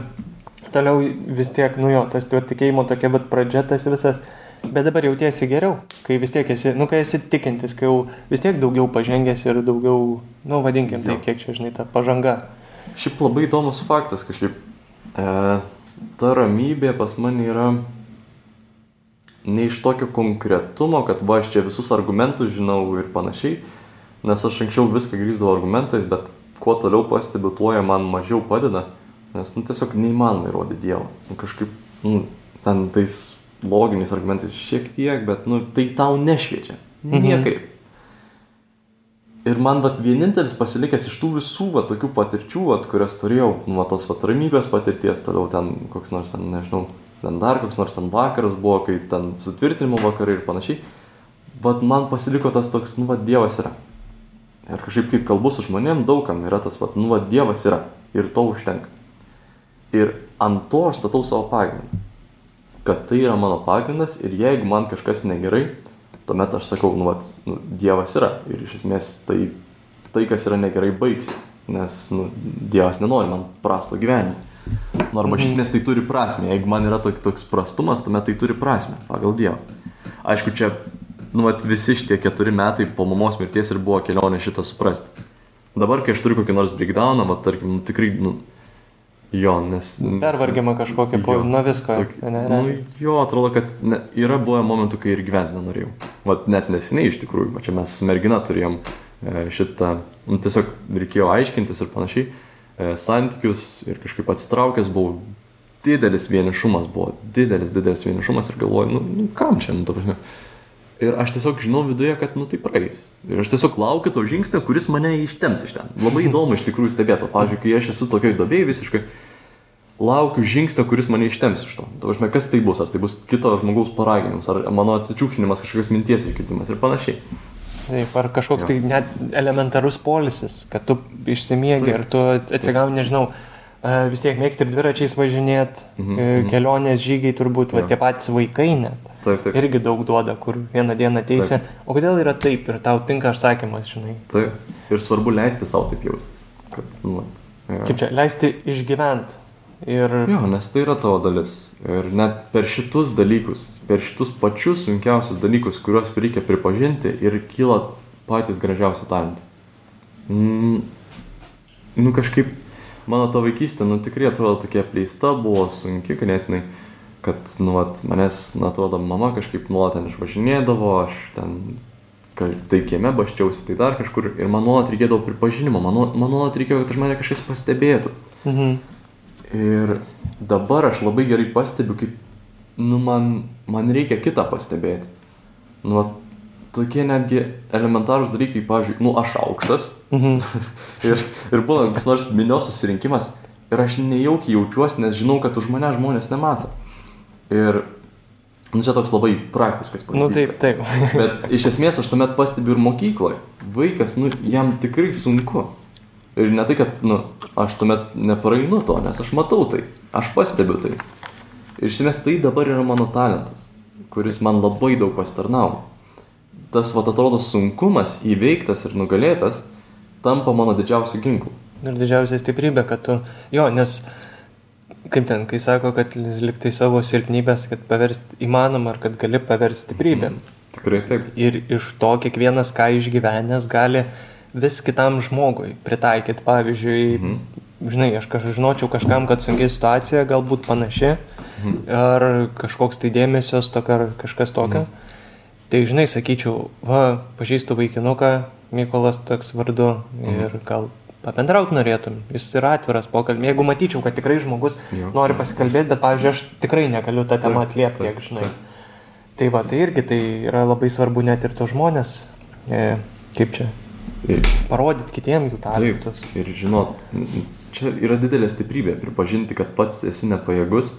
toliau vis tiek, nu jo, tas tikėjimo tokia, bet pradžia tas visas. Bet dabar jautiesi geriau, kai vis tiek esi, nu, kai esi tikintis, kai jau vis tiek daugiau pažengęs ir daugiau, nu, vadinkim tai, Jo. kiek čia, žinai, ta pažanga. Šiaip labai įdomus faktas kažkaip. E, ta ramybė pas mane yra ne iš tokio konkretumo, kad va aš čia visus argumentus žinau ir panašiai, nes aš anksčiau viską grįždavau argumentais, bet kuo toliau pastebiu, tuo jie man mažiau padeda, nes nu, tiesiog neįmanoma įrodyti Dievą. Nu, kažkaip, nu, ten tais loginiais argumentais šiek tiek, bet nu, tai tau nešviečia. Mhm. Niekaip. Ir man vat vienintelis pasilikęs iš tų visų vat tokių patirčių, vat, kurias turėjau, nuo tos vat ramybės patirties, toliau ten koks nors ten, nežinau, ten dar koks nors ten vakaras buvo, kai ten sutvirtinimo vakarai ir panašiai, vat man pasiliko tas toks, nu vat Dievas yra. Ir kažkaip, kai kalbu su žmonėm, daugam yra tas, vat, nu vat Dievas yra. Ir to užtenka. Ir ant to aš statau savo pagrindą. Kad tai yra mano pagrindas ir jeigu man kažkas negerai, tuomet aš sakau, nu, vat, nu, Dievas yra. Ir iš esmės tai, tai kas yra negerai, baigsis. Nes nu, Dievas nenori man prasto gyvenimo. Nu, arba iš esmės tai turi prasme. Jeigu man yra toks, toks prastumas, tuomet tai turi prasme pagal Dievą. Aišku, čia nu, vat, visi šitie keturi metai po mamos mirties ir buvo kelionė šitą suprasti. Dabar, kai aš turiu kokį nors breakdowną, mat, tarkim, nu, tikrai, nu, jo, nes... Pervargimą kažkokią po, nuo visko. Tok, ne, nu, ne, jo, atrodo, kad ne, yra buvę momentų, kai ir gyventi nenorėjau. Vat net neseniai iš tikrųjų, va čia mes su mergina turėjom e, šitą, nu, tiesiog reikėjo aiškintis ir panašiai, e, santykius ir kažkaip atsitraukęs buvau, didelis vienišumas buvo, didelis, didelis vienišumas ir galvoju, nu, nu kam čia, nu, ta prasme. Ir aš tiesiog žinau viduje, kad, nu, tai praeis. Ir aš tiesiog laukiu to žingsnio, kuris mane ištems iš ten. Labai įdomu iš tikrųjų stebėti. Pavyzdžiui, kai aš esu tokioj dobėjai visiškai, laukiu žingsnio, kuris mane ištems iš to. Tavašme, kas tai bus? Ar tai bus kito žmogaus paraginimas, ar mano atsičiūkinimas, kažkokios minties įkitimas ir panašiai. Taip, ar kažkoks tai net elementarus polisis, kad tu išsimiegi Taip. ir tu atsigauni, nežinau, e, vis tiek mėgsti ir dviračiais važinėti, Mhm, e, mhm. kelionės žygiai turbūt, va, Jo. tie patys vaikai net. Taip, taip. Irgi daug duoda, kur vieną dieną teisė. O kodėl yra taip ir tau tinka atsakymas, žinai? taip. Ir svarbu leisti savo taip jaustis. Kad, nu, yra. Kaip čia, leisti išgyventi. Ir Jo, nes tai yra tavo dalis. Ir net per šitus dalykus, per šitus pačius sunkiausius dalykus, kuriuos reikia pripažinti ir kyla patys gražiausi talentai. Mm, nu kažkaip, mano ta vaikystė, nu tikrai atrodo tokia pleista, buvo sunki ganėtinai, kad, nu, vat, manęs, nu, atrodo, mama kažkaip nuolat ten išvažinėdavo, aš ten, tai kieme baščiausi, tai dar kažkur, ir man nuolat reikėdavo pripažinimo, man, nuolat- man nuolat reikėjo, kad už mane kažkas pastebėtų. mhm. Ir dabar aš labai gerai pastebiu, kaip, nu, man, man reikia kitą pastebėti. Nu, va, tokie netgi elementarūs dalykai, pavyzdžiui, nu, aš aukštas Mhm. ir, ir būna koks nors minios susirinkimas ir aš nejaukiai jaučiuosi, nes žinau, kad už mane žmonės nemato. Ir, nu, čia toks labai praktiškas Nu pavyzdys. taip, taip. Bet iš esmės aš tuomet pastebiu ir mokykloje. Vaikas, nu, jam tikrai sunku. Ir ne tai, kad, nu, aš tuomet nepraeinu to, nes aš matau tai, aš pastebiu tai. Ir iš esmės tai dabar yra mano talentas, kuris man labai daug pasitarnavo. Tas, va, atrodo, sunkumas įveiktas ir nugalėtas tampa mano didžiausiu ginklu. Ir didžiausia stiprybė, kad tu, jo, nes kaip ten, kai sako, kad liktai savo silpnybės, kad paversti įmanoma ar kad gali paversti stiprybėm. Tikrai taip. Ir iš to kiekvienas, ką išgyvenęs, gali vis kitam žmogui pritaikyti. Pavyzdžiui, Mhm. žinai, aš kažkaip žinočiau kažkam, kad sunkiai situacija galbūt panaši, Mhm. ar kažkoks tai dėmesio stoka, ar kažkas tokio. Mhm. Tai žinai, sakyčiau, va, pažįstu vaikinuką, Mykolas toks vardu Mhm. ir gal pabendrauti norėtum. Jis yra atviras pokalbį. Jeigu matyčiau, kad tikrai žmogus Jo. nori pasikalbėti, bet, pavyzdžiui, aš tikrai negaliu tą temą Taip, atliepti, taip, tiek, žinai. taip. Tai va, tai irgi tai yra labai svarbu net ir tos žmonės, e, kaip čia, Ir parodyti kitiems jų Taip, talentus. ir žinot, čia yra didelė stiprybė pripažinti, kad pats esi nepajėgus,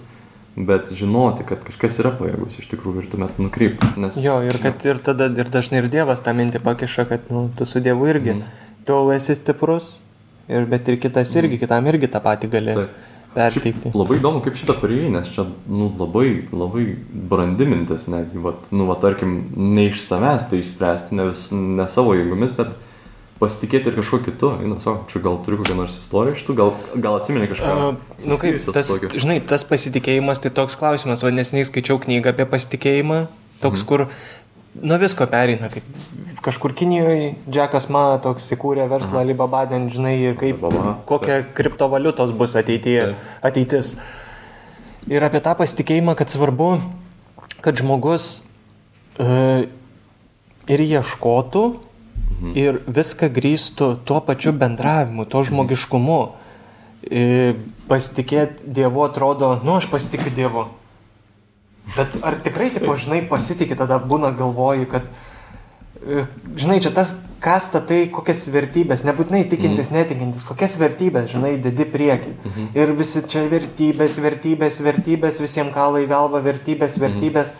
bet žinoti, kad kažkas yra pajėgus iš tikrųjų ir tuomet nukreipti. Nes... Jo, ir kad ir tada, ir dažnai ir Dievas tą mintį pakiša, kad nu, tu su Dievu irgi, mm. tu esi stiprus, ir, bet ir kitas irgi, kitam irgi tą patį gali Taip. perteikti. Labai įdomu, kaip šitą pareigį, nes čia nu, labai, labai brandi mintis, netgi, vat, nu, va, tarkim, ne iš savęs tai išspręsti, ne, vis, ne savo jėgomis, bet pasitikėti ir kažkuo kitu. Eina, sako, čia gal turiu kokią nors istoriją iš tų, gal, gal atsimeni kažką. A, Nu, kaip, tas, tokiu? žinai, tas pasitikėjimas, tai toks klausimas, va nesiniai skaičiau knygą apie pasitikėjimą, toks, mhm. kur nuo visko pereina, kaip kažkur Kinijoje Džekas Ma toks įkūrė verslą Alibaba, ten žinai, ir kaip, Alibaba, kokia kriptovaliutos bus ateityje, ateitis. Ir apie tą pasitikėjimą, kad svarbu, kad žmogus e, ir ieškotų, mhm. ir viską grįstų tuo pačiu bendravimu, tuo žmogiškumu. E, pasitikėti Dievu atrodo, nu aš pasitikiu Dievu. Bet ar tikrai, tipo, žinai, pasitikė, tada būna galvoji, kad, e, žinai, čia tas, kas statai, kokias vertybės, nebūtinai tikintis, netikintis, kokias vertybės, žinai, dedi prieki. Ir visi čia vertybės, vertybės, vertybės, visiems kalai galva, vertybės, vertybės.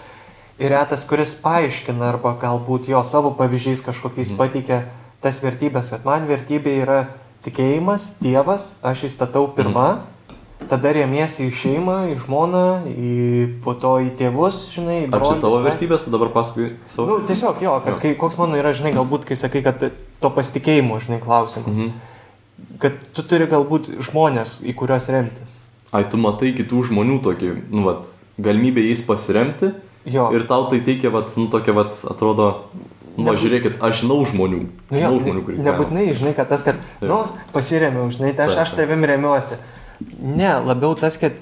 Ir retas, kuris paaiškina arba galbūt jo savo pavyzdžiais kažkokiais pateikia tas vertybės, kad man vertybė yra tikėjimas, Dievas, aš įstatau pirmą, tada remiesi į šeimą, į žmoną, į, po to į tėvus, žinai, į Ar čia brolius, tavo vertybės, o dabar paskui savo? Nu, tiesiog jo, kad kai, koks mano yra, žinai, galbūt, kai sakai, kad to pasitikėjimo, žinai, klausimas. Mhm. Kad tu turi galbūt žmonės, į kuriuos remtis. Ai, tu matai kitų žmonių tokį, nu, vat, galimybę jais pasiremti Jo. ir tau tai teikia, vat, nu, tokia, vat, atrodo, nu, va, Nebūt- žiūrėkit, aš žinau žmonių. Nu, jo, Žinau žmonių, kuriais. nebūtinai, žinai, kad tas, kad, nu, pasiremiau, žinai, tai aš, Taip, aš tavim remiuosi. Ne, labiau tas, kad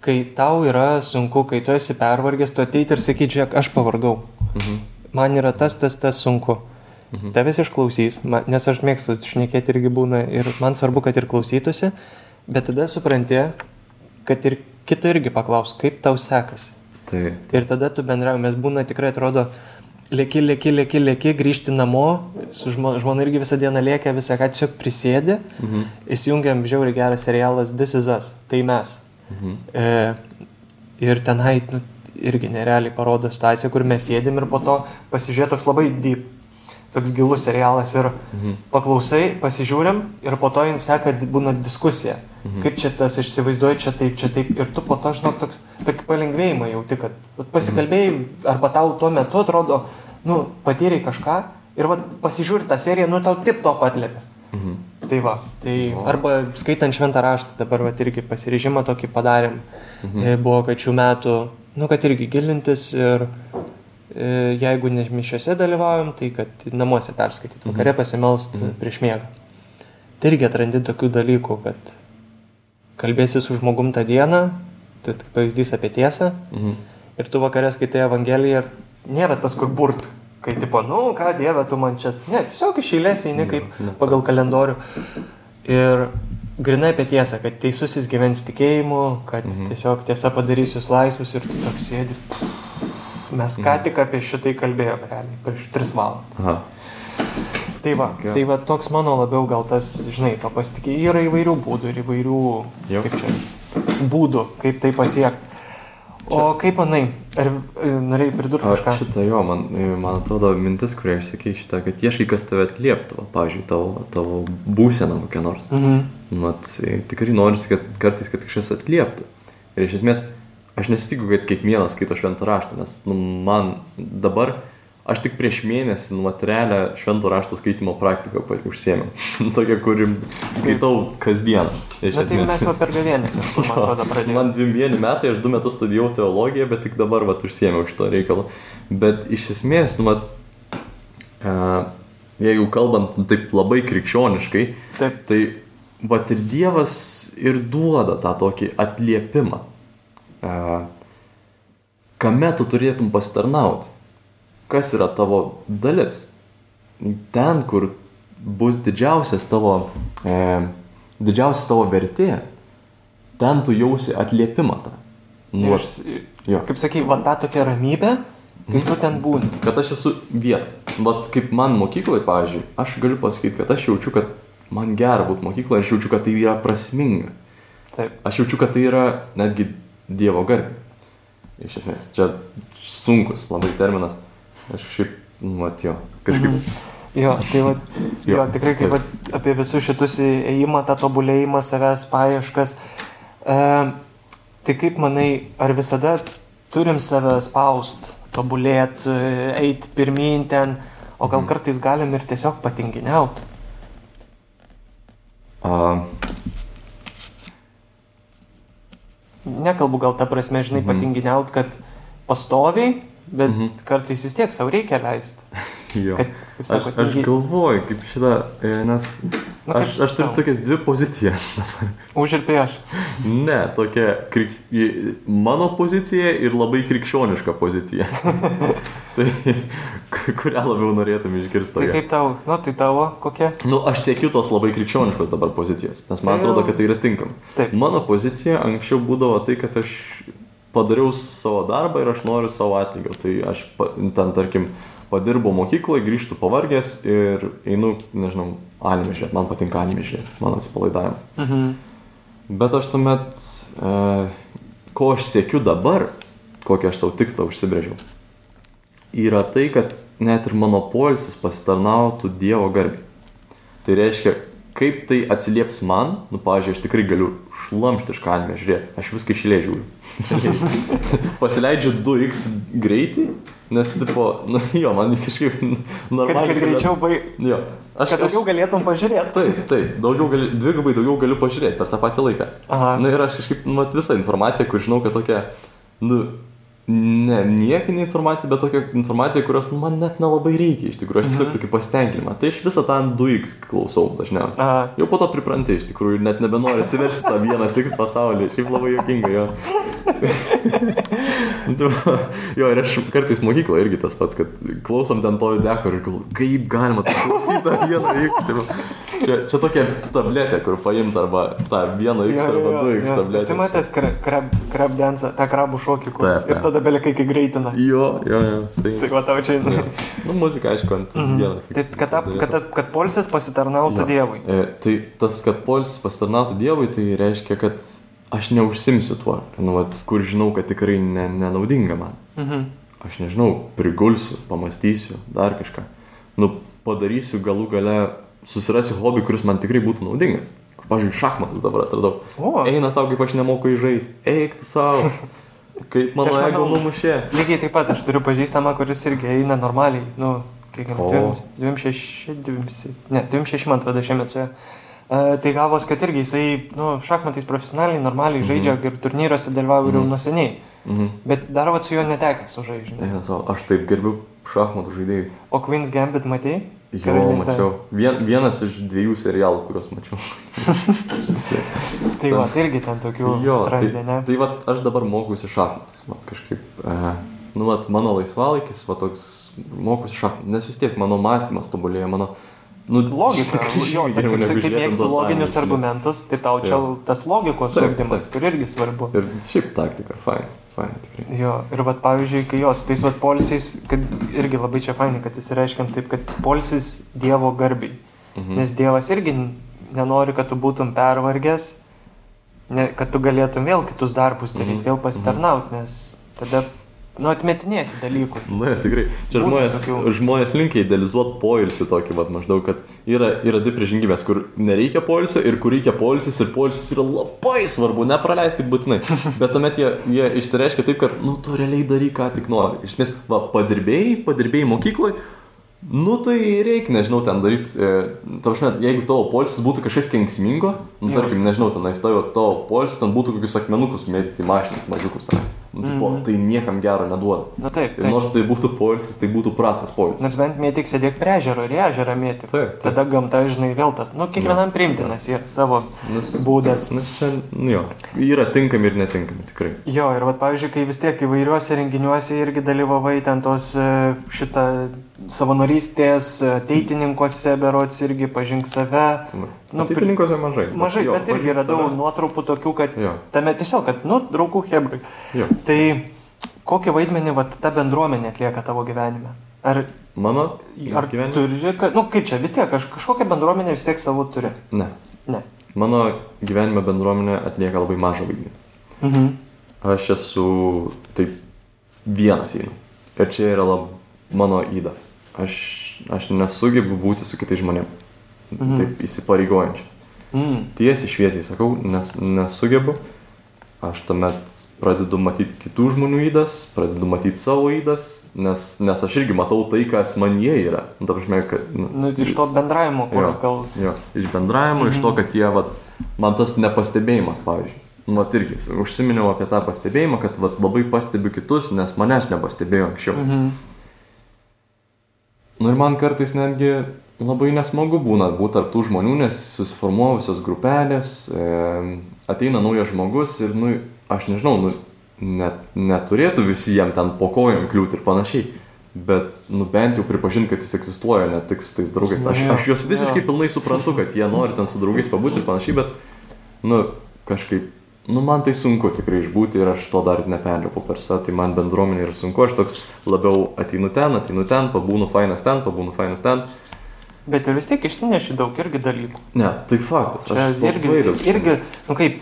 kai tau yra sunku, kai tu esi pervargęs, tu ateit ir sakyt, žiūrėk, aš pavargau. Mhm. Man yra tas, tas, tas sunku. Mhm. Tavęs išklausys, ma- nes aš mėgstu šnekėti irgi būna ir man svarbu, kad ir klausytųsi, bet tada supranti, kad ir kito irgi paklaus, kaip tau sekasi. Tai, Ir tada tu bendrauji, būna tikrai atrodo, lėki, lėki, lėki, lėki, grįžti namo, su žmo, žmona irgi visą dieną lėkia, visą ką tiesiog prisėdi, mhm. įsijungiam žiauriai geras serialas This is Us, tai mes. Mhm. E, ir tenai nu, irgi nerealiai parodo situaciją, kur mes sėdim ir po to pasižiūrė toks labai deep, toks gilus serialas ir Mhm. paklausai, pasižiūrim ir po to jin seka, būna diskusija. Mhm. Kaip čia tas išsivaizduoji, čia taip, čia taip. Ir tu po to, žinok, toks, tokį palengvėjimą jauti, kad pasikalbėjai arba tau tuo metu atrodo, nu, patyrei kažką ir vat, pasižiūri tą seriją, nu, tau tip to patlėpia. Mhm. Tai va, tai arba skaitant šventą raštą, dabar va irgi pasirežimą tokį padarėm. Mhm. Buvo, kad šių metų, nu, kad irgi gilintis ir e, jeigu ne mišiuose dalyvaujam, tai kad namuose perskaityti, vakare pasimelst mhm. prieš miegą. Tai irgi atrandi tokių dalykų, kad kalbėsi su žmogum tą dieną, tai tik pavyzdys apie tiesą, Mhm. ir tu vakarė skaitai Evangeliją ir nėra tas, kur burt. Kai tipo, nu, ką Dieve, tu man čia. Ne, tiesiog iš eilės eini kaip pagal kalendorių. Ir grinai apie tiesą, kad teisusis gyvens tikėjimu, kad mhm. tiesiog tiesa padarys jūs laisvus ir tu toks sėdi. Mes ką tik apie šitai kalbėjome, realiai, prieš tris valandas. Aha. Tai va, Geras. tai va toks mano labiau gal tas, žinai, to pasitikėjimo. Yra įvairių būdų ir įvairių Jo. kaip čia, būdų, kaip tai pasiekti. O kaip manai, ar e, norėjai pridurti kažką? šitą jo, man, man atrodo mintis, kurią išsakei šitą, kad ieškai, kas tave atlieptų, pavyzdžiui, tavo, tavo būseną kokią nors. Mhm. Mat, e, tikrai norisi, kad kartais, kad kažkas atlieptų. Ir iš esmės, aš nesitikiu, kad kiekvienas skaito šventą raštą, nes nu, man dabar, aš tik prieš mėnesį materialę švento rašto skaitimo praktiką užsiėmiau. Tokia, kuri skaitau kasdien. Iš Na tai mes va per kažkur, man atrodo, pradėjome. Man dviem vieni metai, aš du metus studijavau teologiją, bet tik dabar vat užsiemiau šito reikalo. Bet iš esmės, nu, mat, uh, jeigu kalbant nu, taip labai krikščioniškai, Taip. tai vat ir Dievas ir duoda tą tokį atliepimą. Uh, kame tu turėtum pasitarnauti? Kas yra tavo dalis? Ten, kur bus didžiausias tavo, e, didžiausia tavo vertė, ten tu jausi atliepimą tą. Nu, Iš, jo. kaip sakai, va tą tokią ramybę, kai tu ten būni. Kad aš esu vieta. Vat kaip man mokykloje, pavyzdžiui, aš galiu pasakyti, kad aš jaučiu, kad man gera būti mokykloje, aš jaučiu, kad tai yra prasminga. Taip. Aš jaučiu, kad tai yra netgi Dievo garbė. Iš esmės, čia sunkus labai terminas. Aš šiaip, nu, mat, jo, kažkaip. Mhm. Jo, tai va, jo, Jo, tikrai kaip va, apie visus šitus įėjimą, tą tobulėjimą, savęs paieškas. E, tai kaip manai, ar visada turim save spaust, tobulėti, eiti pirmin ten, o gal Mhm. kartais galim ir tiesiog patinginiauti? A, Nekalbu gal tą prasme, žinai, Mhm. patinginiauti, kad pastoviai, bet Mhm. kartais vis tiek savo reikia leisti. jo. Kad, kaip Aš, sako, aš tingi- galvoju, kaip šitą, e, nes Nu, aš, aš turiu tau? tokias dvi pozicijas dabar. Už ir prieš. Ne, tokia krik... mano pozicija ir labai krikščioniška pozicija. tai ku- kurią labiau norėtum išgirsti Tai kaip tau, nu tai tavo kokia? Nu, aš siekiu tos labai krikščioniškos dabar pozicijos, nes man Tai atrodo, kad tai yra tinkama. Taip. Mano pozicija anksčiau būdavo tai, kad aš padariau savo darbą ir aš noriu savo atlygio. Tai aš ten, tarkim, padirbau mokykloje, grįžtu pavargęs ir einu, nežinau, anime žiūrėti. Man patinka anime žiūrėti, mano atsipalaidavimas. Mhm. Bet aš tuomet, e, ko aš siekiu dabar, kokį aš savo tikslą užsibrėžiau, yra tai, kad net ir mano poilsis pasitarnautų Dievo garbį. Tai reiškia, kaip tai atsilieps man, nu, pavyzdžiui, aš tikrai galiu šlamštišką anime žiūrėti, aš viską išėlė žiūriu. Pasileidžiu 2x greitį, nes, tipo, nu, jo, man kažkaip Kad, normaliai. kad greičiau baig... Jo, aš, Kad daugiau galėtum pažiūrėti. Taip, taip, daugiau gali, dvigubai daugiau galiu pažiūrėti per tą patį laiką. Aha. Na ir aš kažkaip, nu, visą informaciją, kur žinau, kad tokia, nu, ne niekinė informacija, bet tokia informacija, kurios nu, man net nelabai reikia, iš tikrųjų, aš tiesiog tokį pasitenkinimą. Tai aš visą tą 2x klausau dažniausiai. Aha. Jau po to pripranti, iš tikrųjų, net nebenori atsiversti tą vieną X pasaulį, šiaip labai jokinga jo. Jo, ir aš kartais mokykloje irgi tas pats, kad klausom ten to deko ir galvoju, kaip galima tai klausyti tą vieną X. Tai va, Čia, čia tokia tabletė, kur paimt arba tą vieną X arba 2X tabletę. Esi matęs krab, krab, krab dance, tą krabų šokį, kur Taip, taip. Tada belikai kai greitina. Jo, jo, jo. Tai, Tai va tau čia. jo. Nu, muzika, aišku, ant vienas. Tai kad, ta- kad, kad polsis pasitarnautų Jo. Dievui. E, tai tas, kad poilsis pasitarnautų Dievui, tai reiškia, kad aš neužsimsiu tuo, nu, vat, kur žinau, kad tikrai ne, nenaudinga man. Mhm. Aš nežinau, prigulsiu, pamastysiu, dar kažką. Nu, padarysiu galų gale, susirasiu hobį, kuris man tikrai būtų naudingas. Pavyzdžiui, šachmatus dabar atradau. O. Eina savo, kaip aš nemoku įžaisti. Eik tu savo. Kaip mano Tai ego numušė. Lygiai taip pat aš turiu pažįstamą, kuris irgi eina normaliai. Nu, kiek jam? 26, 26, ne, 26 man atrodo šiemet su ja. Uh, tai gavos, kad irgi jisai, nu, šachmatais profesionaliai, normaliai žaidžia ir turnyruose dalyvauja ir jau nuo seniai. Mhm. Bet dar va su juo netekęs savo, aš taip gerbiu šachmatų žaidėjus. O Queen's Gambit matei? Jo, mačiau. Vien, vienas iš dviejų serialų, kuriuos mačiau. Tai va, tai irgi ten tokių jo, tai, atrandė, ne? tai va, aš dabar mokusi šachmatus. Mat, kažkaip, e, nu, vat, mano laisvalaikis, va, toks, mokusi šachmatus, nes vis tiek mano mąstymas tobulėja, mano, nu, Logika, jo, geriau kaip sakai, ant loginius argumentus, tai tau čia Jo. tas logikos ugdymas, kur irgi svarbu. Ir šiaip taktika, fain, fain, tikrai. Jo, ir vat pavyzdžiui, kai jos, tais vat polisiais, kad irgi labai čia fainai, kad jis reiškiam taip, kad polisis Dievo garbiai. Mhm. Nes Dievas irgi nenori, kad tu būtum pervargęs, ne, kad tu galėtum vėl kitus darbus daryti, Mhm. vėl pasitarnauti, nes tada, nu, atmetinėsi dalykų. Na, tikrai. Čia žmonės, žmonės linkia idealizuoti poilsį tokį, vat, maždaug, kad yra, yra dvi priežingybės, kur nereikia poilsio ir kur reikia poilsis ir poilsis yra labai svarbu, nepraleiskit būtinai. Bet tuomet jie, jie išsireiškia taip, kad, nu, tu realiai daryk, ką tik nori. Iš esmės, va, padirbėjai, padirbėjai mokykloje, nu tai reikia, nežinau, ten daryti, e, tau žinot, jeigu tavo poilsis būtų kažkas kenksmingo, nu, tarkim, nežinau, tenais tavo, tavo poilsis ten būtų kokius akmenukus mėtyti mašinas mažiukus tenais. Nu, tipo, Mhm. tai niekam gero neduoda. Na taip, Ir taip. nors tai būtų poilsis, tai būtų prastas poilsis. Nors bent mėtyk sėdėk prie ežero ir ežerą mėtyk. Taip, taip. Tada gamta, žinai, vėl tas, nu, kiekvienam primtinas yra savo Nes, būdas. nes čia, nu jo, yra tinkami ir netinkami, tikrai. Jo, ir vat, pavyzdžiui, kai vis tiek įvairiuose renginiuose irgi dalyvavai ten tos šitą savanorystės, e, teitininkuose berots irgi pažink save. Nu, Ateitininkose mažai. Mažai, jo, bet irgi radau save. nuotraukų tokių, kad Jo, tame tiesiog, kad, nu, draugų hebrai. Tai kokį vaidmenį vat, ta bendruomenė atlieka tavo gyvenime? Ar, Mano ar gyvenime? turi, ka- nu kaip čia, vis tiek kaž, kažkokią bendruomenę vis tiek savo turi? Ne. Ne. Mano gyvenime bendruomenė atlieka labai mažą vaidmenį. Mhm. Aš esu taip vienas einu. Ir čia yra lab, mano įda. Aš, aš nesugebu būti su kitais žmonėmis. Mhm. Taip įsipareigojančiai. Mm. Tiesiai šviesiai sakau, nes, nesugebu. Aš tuomet pradedu matyti kitų žmonių įdas, pradedu matyti savo įdas, nes, nes aš irgi matau tai, kas man jie yra. Nu, prasme, kad, Nu, iš to bendravimo, kur gal... jo, iš bendravimo, mhm. iš to, kad jie, vat, man tas nepastebėjimas, pavyzdžiui. Nu, vat irgi, užsiminiau apie tą pastebėjimą, kad vat, labai pastebiu kitus, nes manęs nepastebėjo anksčiau. Mhm. Nu ir man kartais netgi labai nesmagu būna būti tarp tų žmonių, nes susiformuovusios grupelės, e, ateina naujas žmogus ir, nu, aš nežinau, nu, net, neturėtų visi jam ten po kojom kliūti ir panašiai. Bet, nu, bent jau pripažinti, kad jis egzistuoja, ne tik su tais draugais. Aš, aš juos visiškai pilnai suprantu, kad jie nori ten su draugais pabūti ir panašiai, bet, nu, kažkaip, nu, man tai sunku tikrai išbūti ir aš to dar neperlipu per save, tai man bendruomenė yra sunku, aš toks labiau ateinu ten, ateinu ten, pabūnu fainas ten, pabūnu fainas ten. Bet ir vis tiek išsineši daug irgi dalykų. Ne, tai faktas. Čia Aš irgi, daug irgi, nu kaip,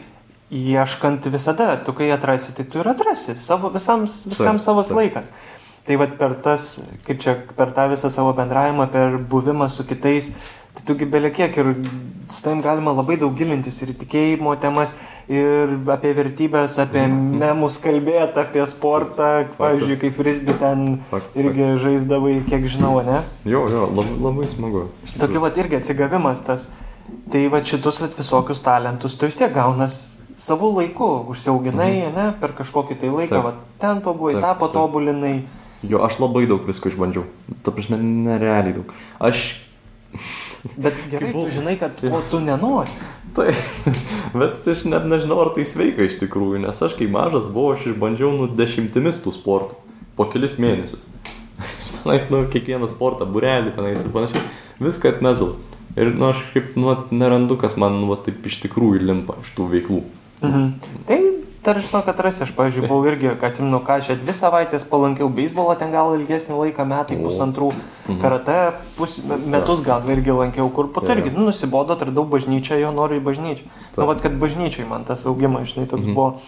ieškant visada, tu kai atrasi, tai tu ir atrasi, savo, visam, viskam Taip, savas taip. laikas. Tai vad per tas, kaip čia, per tą visą savo bendravimą, per buvimą su kitais, tai tu gibelė kiek ir su tavim galima labai daug gilintis ir tikėjimo temas, ir apie vertybės, apie Mhm. memus kalbėti, apie sportą, pavyzdžiui, kaip frisbee ten Faktas, irgi žaisdavai, kiek žinau, ne? Jo, jo, labai, labai smagu. Tokia va irgi atsigavimas tas. Tai va šitus vat, visokius talentus tu vis tiek gaunas savo laiku, užsiauginai, mhm. ne, per kažkokį tai laiką, Taip. va, ten pabuvai, Taip, tą taip. patobulinai. Jo, aš labai daug visko išbandžiau. Ta prasme, nerealiai daug. Aš. Bet gerai, tu žinai, kad ko tu nenori. Tai. Bet aš net nežinau, ar tai sveika iš tikrųjų, nes aš kai mažas buvau, aš išbandžiau nu dešimtimis tų sportų. Po kelis mėnesius. Aš tenais, nu, kiekvieną sportą, burelį tenais ir panašiai. Viską atmesdavau. Ir, nu, aš kaip, nu, nerandu, kas man, nu, taip iš tikrųjų limpa iš tų veiklų. Mhm. Tai dar žinau, kad rasi, aš, pavyzdžiui, buvau irgi, kad atsimenu, ką aš dvi savaitės palankiau beisbolą, ten gal ilgesnį laiką, metai, pusantrų, Mhm. karate, pus, me- metus gal irgi lankiau, kur po to irgi, nu, nusibodo, atradau bažnyčią, jo noriu į bažnyčią. Nu, Taip. vad, kad bažnyčiai man tas augimas, žinai, toks Mhm. buvo.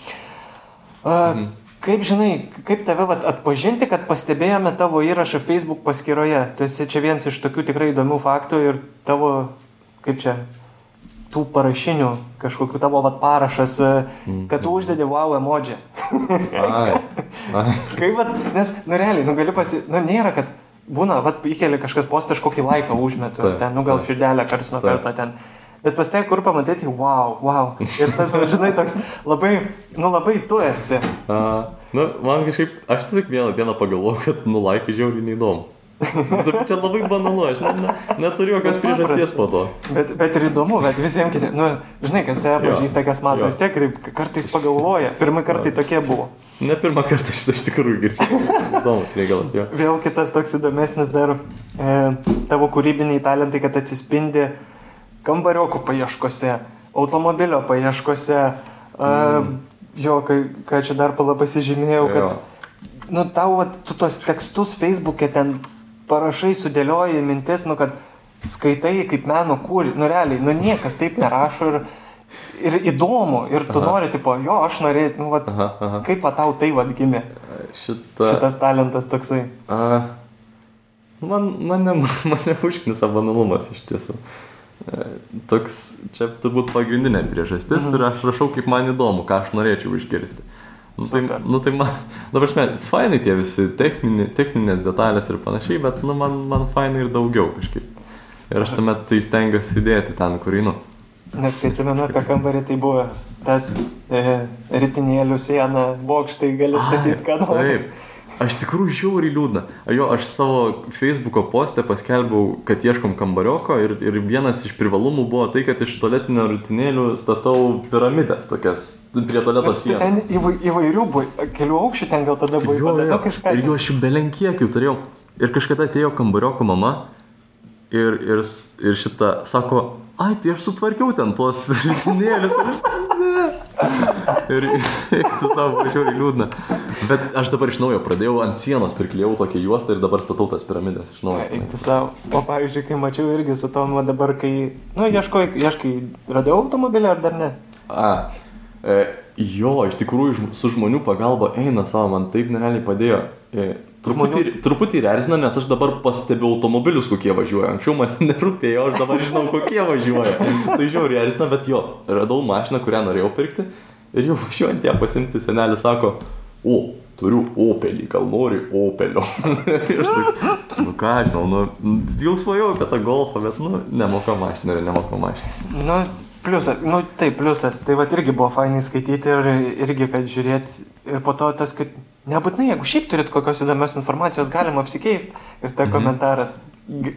A, Mhm. Kaip žinai, kaip tave vat, atpažinti, kad pastebėjome tavo įrašą Facebook paskyroje? Tu esi čia vienas iš tokių tikrai įdomių faktų ir tavo, kaip čia, tų parašinių, kažkokių tavo vat, parašas, Mhm. kad tu uždedi wow emoji. Ai. Ai. Kaip, vat, nes, nu realiai, nu gali pasi... Nu nėra, kad būna, vat, įkeli kažkas postą, aš kokį laiką užmetu, Taip, ten, nu gal širdelę karts nuo karto ten. Bet pas tai, kur pamatyti, wow, wow. Ir tas, va, žinai, toks labai, nu labai tu esi. A, nu, man kažkaip, aš tiesiog vieną dieną pagalvojau, kad nu laikai žiauriai neįdomu. Čia labai banalu, aš ne, ne, neturiu jokios paprasta. priežasties po to. Bet, bet ir įdomu, bet visiems kitiems, nu, žinai, kas tave pažįsta, kas mato, jo. vis tiek taip kartais pagalvoja. Pirmą kartą tokie buvo. Ne pirmą kartą šitą iš tikrųjų girdžiu. Įdomus reikalas, jo. Vėl kitas toks įdomesnis dar e, tavo kūrybiniai talentai, kad atsispindi kambariokų paieškose, automobilio paieškose. E, Jo, ką, ką čia dar pala pasižymėjau, kad, Jo. nu, tau, vat, tu tos tekstus Facebook'e ten parašai, sudėlioji mintis, nu, kad skaitai kaip meno kūrinį, nu, realiai, nu, niekas taip nerašo ir, ir įdomu, ir tu Aha. nori, tipo, jo, aš norėjau, nu, vat, Aha, aha. kaip va tau tai vad gimė, Šitą. šitas talentas toksai. A, man, mane, mane užknisa banalumas iš tiesų. E, Toks, čia turbūt pagrindinė priežastis Mhm. ir aš rašau, kaip man įdomu, ką aš norėčiau išgirsti. Nu tai, Super. nu tai man, dabar aš, fainai tie visi technini, techninės detalės ir panašiai, bet nu, man, man fainai ir daugiau kažkaip. Ir aš tuomet tai stengiuosi įdėti ten, kur einu. Nes kai atsimenu apie kambarį, tai buvo tas e, ritinėlių siena, bokštai gali statyti, ką nori. Taip. Aš tikrųjų žiauriai liūdna. Jo, aš savo Facebook'o postę paskelbiau, kad ieškom kambarioko ir, ir vienas iš privalumų buvo tai, kad iš tualetinio rutinėlių statau piramidės tokias prie tualeto Tai sienos. ten įvai, įvairių buvo, kelių aukščių ten gal tada buvo, Jo, jo. kažką. Ir jo aš belenkiekių turėjau. Ir kažkada atėjo kambarioko mama ir, ir, ir šitą sako, ai, tai aš sutvarkiau ten tuos rutinėlius. Ir tu tavo žiauriai liūdna. Bet aš dabar iš naujo pradėjau ant sienos, priklijau tokią juostą ir dabar statau tas piramidės iš naujo. Eikti savo. O pavyzdžiui, kai mačiau irgi su tom, dabar, kai, nu, ieškoj, ieškai, radau automobilį ar dar ne? A, e, jo, iš tikrųjų su žmonių pagalba eina savo, man taip nerealiai padėjo. E, Truputį, truputį ir erzina, nes aš dabar pastebiu automobilius, kokie važiuoja. Anksčiau man nerūpėjo, aš dabar žinau, kokie važiuoja. Tai žiauriai erzina, bet jo, radau mašiną, kurią norėjau pirkti. Ir jau važiuojant ją pasimti, senelis sako, o, turiu opelį, gal nori opelio. ir aš toks, nu ką, žinau, nu, jau svajojau apie tą golfą, bet, nu, nemoka mašiną ir nemoka mašiną. Nu, pliusas, nu taip, pliusas. Tai va irgi buvo fainai skaityti ir irgi, kad žiūrėti. Ir po to tas, kad nebūtinai, jeigu šiaip turit kokios įdomios informacijos, galima apsikeisti. Ir ta mhm. komentaras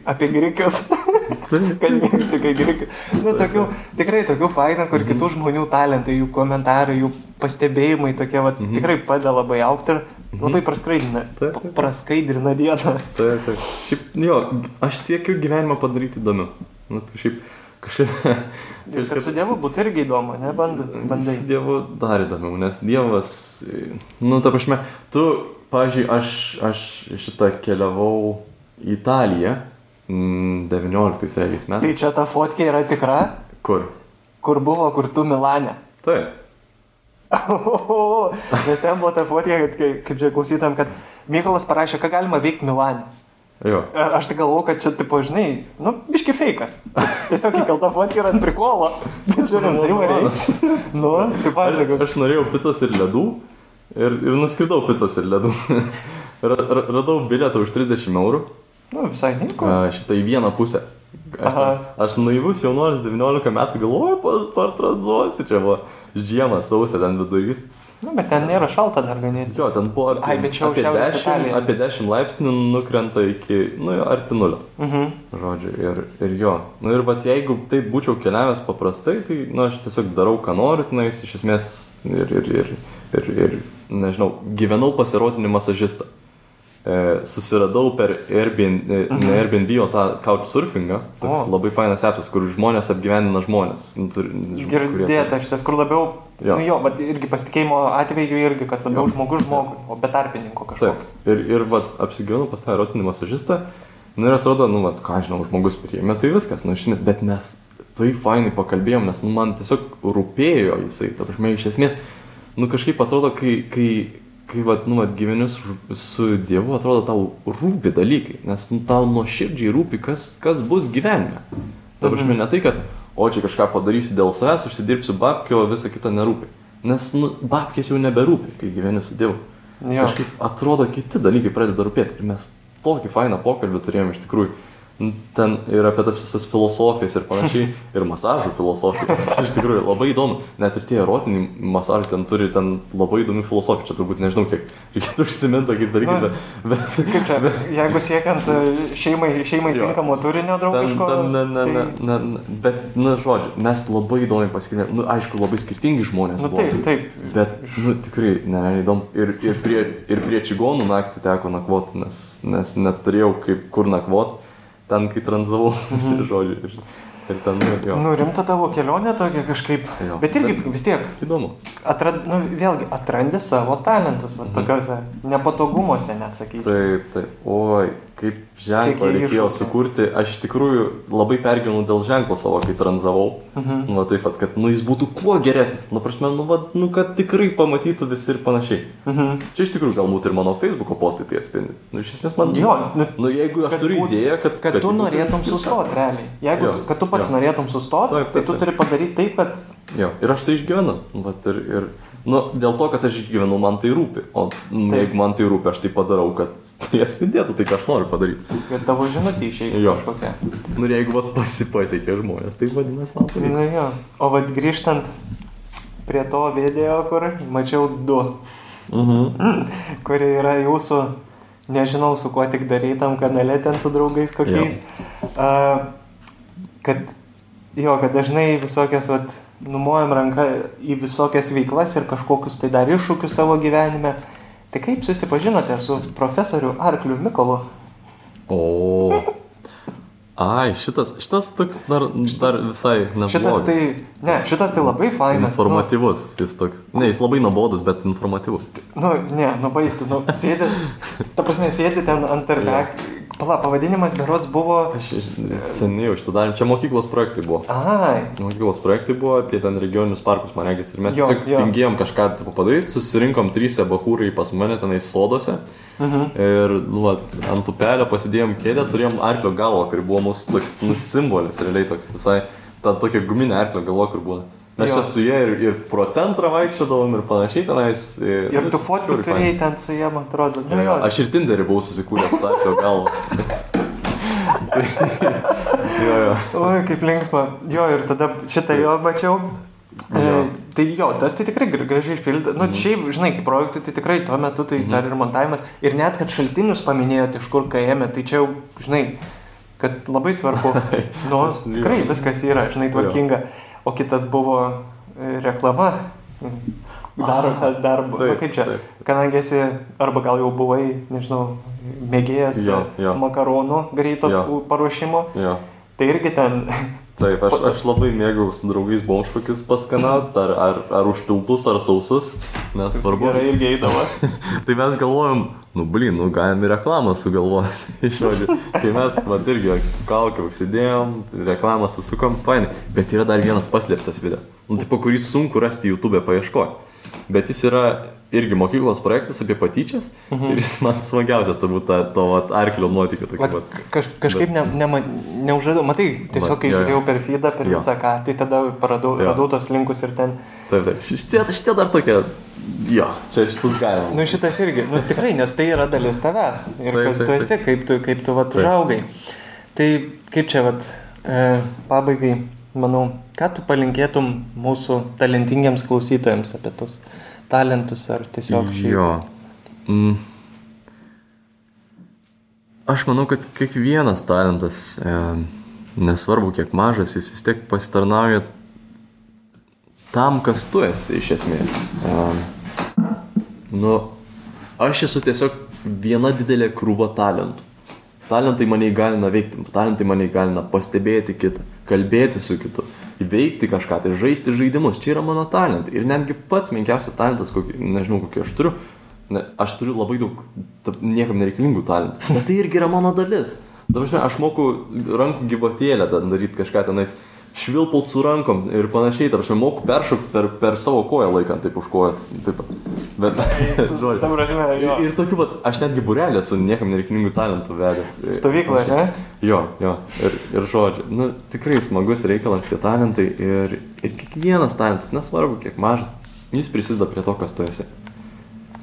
apie grikius. kad mėgstu, kai grikius. Nu, tokių, tikrai tokių fainų, kur kitų žmonių talentai, jų komentarai, jų pastebėjimai tokie, va, tikrai padeda labai aukti ir labai praskaidrina, Taip, taip. praskaidrina dieną. Taip, taip. Šiaip, jo, aš siekiu gyvenimą padaryti įdomiu. Nu, tai šiaip, kažkaip... Ir kad su Dievu būtų irgi įdomu, ne? Band, bandai. Su Dievu dar įdomiau, nes Dievas, nu, ta prasme, tu, pavyzdžiui, aš, aš šitą keliavau į Italiją mm, 19 realiais Tai metais. čia ta fotkė yra tikra, Kur? kur buvo, kur tu Milane. Taip. Nes ten buvo ta fotkė, kad, kai- kaip čia klausytam, kad Mykolas parašė, ką galima veikti Milane. Jo. Aš tai galvoju, kad čia, tipo, žinai, nu, biški fejkas. Tiesiog įkelta fotkė yra ant prikolo. Žiūrim, tai variai. Nu, kaip Aš, aš norėjau picos ir ledų ir, ir nuskridau picos ir ledų. Ra, ra, radau bilietą už 30 eurų. Nu, visai nieko. Šitą į vieną pusę. Aš, ten, aš naivus jaunuolis 19 metų galvoju, pa- partranzuosiu, čia buvo žiemą sausio ten vidurys. Nu, bet ten nėra šalta dar ganėti. Jo, ten buvo Ai, čia jau apie, Šiaurės 10, Italija. apie 10 laipsnių nukrenta iki, nu, arti nulio. Mhm. Žodžiu, ir, ir jo. Nu ir vat jeigu taip būčiau keliavęs paprastai, tai, nu, aš tiesiog darau, ką noriu, tenais iš esmės ir, ir, ir, ir, ir nežinau, gyvenau pasirotinį masažistą. E, susiradau per Airbnb, mhm. ne Airbnb, o tą couchsurfingą. Toks O. labai fainas apsas, kur žmonės apgyvenina žmonės. Nu, Girdėta šitas, kur labiau, Jo. nu jo, bet irgi pasitikėjimo atveju irgi, kad labiau žmogus žmogui, o be tarpininko kažkokio. Taip. Ir, ir vat, apsigyvenau pas tą erotinį masažistą. Nu ir atrodo, nu, vat, ką žinau, žmogus priėmė, tai viskas, nu, žinai, bet mes tai fainai pakalbėjom, nes, nu, man tiesiog rūpėjo jisai, ta prasme, iš esmės, nu, kažkaip atrodo, kai, kai, kai vat, nu, vat, gyveni su, su Dievu, atrodo, tau rūpi dalykai, nes, nu, tau nuoširdžiai rūpi, kas, kas bus gyvenime. Ta prasme, ne tai, kad, o čia kažką padarysiu dėl savęs, užsidirbsiu babkio, o visa kita nerūpi. Nes, nu, babkės jau neberūpi, kai gyveni su Dievu. Jo. Kažkaip atrodo, kiti dalykai pradeda rūpėti. Ir mes tokį fainą pokalbį turėjome iš tikrųjų. Ten ir apie tas visas filosofijas ir panašiai, ir masažų filosofijas. Iš tikrųjų labai įdomu. Net ir tie erotiniai masažai ten turi ten labai įdomių filosofijų. Čia turbūt nežinau, kiek reikėtų užsiminti tokiais dalykais, Na, bet, bet Kaip čia, jeigu siekiant e, šeimai, šeimai Jo. tinkamo turinio draugiško. ne, ne, ne, tai- ne, ne, bet, na, žodžiu, mes labai įdomiai pasikėlėm. Nu, aišku, labai skirtingi žmonės. Nu buvo. taip, taip. Bet, nu, tikrai, ne, ne, įdomu. Ir, ir, prie, ir prie čigonų naktį teko nakvoti, nes, nes neturėjau kaip kur nakvoti, ten, kai tranzavau, Mhm. žodžiu. Ir, ir ten, nu, jo. Nu, rimta tavo kelionė tokia kažkaip. Jo. Bet irgi vis tiek, Įdomu. atrad, nu, vėlgi, atrandi savo talentus, Mhm. tokiuose nepatogumuose, net sakyti. Taip, taip. Oi, kaip ženklą reikėjo iššūkių. sukurti. Aš iš tikrųjų labai pergyvenau dėl ženklo savo, kai tranzavau. Mhm. Nu, taip, vat, kad, nu, jis būtų kuo geresnis. Nu, prasme, nu, va, nu, kad tikrai pamatytų visi ir panašiai. Mhm. Čia iš tikrųjų galbūt ir mano Facebook'o postai tai atspindi. Nu, iš esmės man... Jo, nu, Nu, jeigu aš kad turiu būt- idėją, kad... kad tu ji būtų norėtum sustoti realiai. Jeigu, Jo, tu- kad tu pats jo. norėtum sustoti, tai tu turi padaryti taip, kad... Jo, ir aš tai išgyvenu. Vat, ir, ir, nu, dėl to, kad aš išgyvenu, man tai rūpi. O nu, Taip. jeigu man tai rūpi, aš tai padarau, kad tai atspindėtų tai, ką aš noriu padaryti. kad tavo žinutė išeitų Jo. kažkokia. Nu, ir jeigu vat, pasipasiekė žmonės, tai vadinasi man pavyko. Na jo. O vad grįžtant prie to video, kur mačiau du, Mhm. kurie yra jūsų, nežinau su kuo tik darytam kanale ten su draugais kokiais. Uh, kad jo, kad dažnai visokias, vat, numojam ranką į visokias veiklas ir kažkokius tai dar iššūkius savo gyvenime. Tai kaip susipažinote su profesoriu Arkliu Mikolu? O. Ai, šitas, šitas toks dar, dar visai neblogas. Šitas tai, ne, šitas tai labai fainas. Informatyvus, jis toks. Ne, jis labai nuobodus, bet informatyvus. Nu, nu ne, nu baigti, nu, sėdi, ta prasme, sėdi ten ant tarpek, pala, pavadinimas berots buvo... Aš seniai jau šitą darėm. Čia mokyklos projektai buvo. Ai, Mokyklos projektai buvo apie ten regioninius parkus, man regis. Ir mes Jo, tiesiog jo. tingėjom kažką tipo, padaryti, susirinkom trysia bahūrai pas mane tenai sodose. mhm. Ir nu, vat, ant upelio pasidėjom kėdę, turėjom arklio galvą, kuri buvo mūsų toks nu, simbolis, realiai toks visai. Ta tokia guminė arklio galva, kur būna. Mes Jo. čia su jie ir, ir pro centrą vaikščiodavom ir panašiai tenais. Ir, Ir tu žiauriai fainai. turėjai ten su jie, man atrodo. Nu, Jo, jo, jo. aš ir Tinderį buvau susikūręs tą arklio galvą. jo, jo. Oi, kaip linksma. Jo, ir tada šitą jo mačiau. E, Jo. tai jo, tas tai tikrai gra- gražiai išpildyta. Nu, Mhm. šiaip, žinai, kaip projektai, tai tikrai tuo metu tai dar ir montavimas. Ir net, kad šaltinius paminėjote, iš kur ką ėmė, tai čia jau, žinai, kad labai svarbu. Nu, tikrai viskas yra, žinai, tvarkinga. O kitas buvo e, reklama. Daro tą darbą. Nu, kaip čia? Kadangi esi, arba gal jau buvai, nežinau, mėgėjas Jo, jo. makaronų greito Jo. paruošimo, jo. tai irgi ten Taip, aš, aš labai mėgau su draugais bomšpakius paskanat, ar, ar, ar užpiltus, ar sausus, nesvarbu. gerai irgi eidavo. Tai mes galvojom, nu blin, nu galim ir reklamą sugalvoti iš žodžių. Tai mes, va, irgi kaukę užsidėjom, reklamą susukom, fainai. Bet yra dar vienas paslėptas video. Nu, tipo, kurį sunku rasti YouTube paieškoti. Bet jis yra irgi mokyklos projektas apie patyčias. Mhm. Ir jis man smagiausias, turbūt, ta, to vat, arklio nuotykio. Vat, Vat. kaž, kažkaip ne, ne, neužradau, matai, tiesiog Va, kai jo, žiūrėjau per feedą, per Jo. visą ką, tai tada paradau, Jo. radau tos linkus ir ten. Taip, taip. Šitie, šitie dar tokie. Jo, čia šitus galima. Nu šitas irgi, nu tikrai, nes tai yra dalis tavęs. Ir Taip, kas taip, tu esi, kaip tu, kaip tu vat užaugai. Tai kaip čia vat, e, pabaigai, manau, ką tu palinkėtum mūsų talentingiems klausytojams apie tus talentus ar tiesiog šiaip. Jo. Mm. Aš manau, kad kiekvienas talentas, e, nesvarbu kiek mažas, jis vis tiek pasitarnauja tam, kas tu esi iš esmės. E, nu, aš esu tiesiog viena didelė krūva talentų. Talentai mane įgalina veikti, talentai mane įgalina pastebėti kitą, kalbėti su kitu, įveikti kažką, tai žaisti žaidimus. Čia yra mano talentai. Ir netgi pats menkiausias talentas, kokį, nežinau, kokį aš turiu, ne, aš turiu labai daug niekam nereikalingų talentų. Bet tai irgi yra mano dalis. Dabar žinai, aš moku rankų gyvatėlę daryti kažką tenais, švilpaut su rankom ir panašiai. Tarp aš moku peršokti per, per savo koją laikant taip už koją. Taip pat. Bet, žodžiu. Ta prasme, jo. Ir, ir tokių pat, aš netgi burelį esu niekam nereikalingų talentų vedęs. Stovykla, ne? Jo, jo, ir, ir žodžiu, nu, tikrai smagus reikalas tie talentai ir, ir kiekvienas talentas, nesvarbu kiek mažas, jis prisideda prie to, kas tu esi.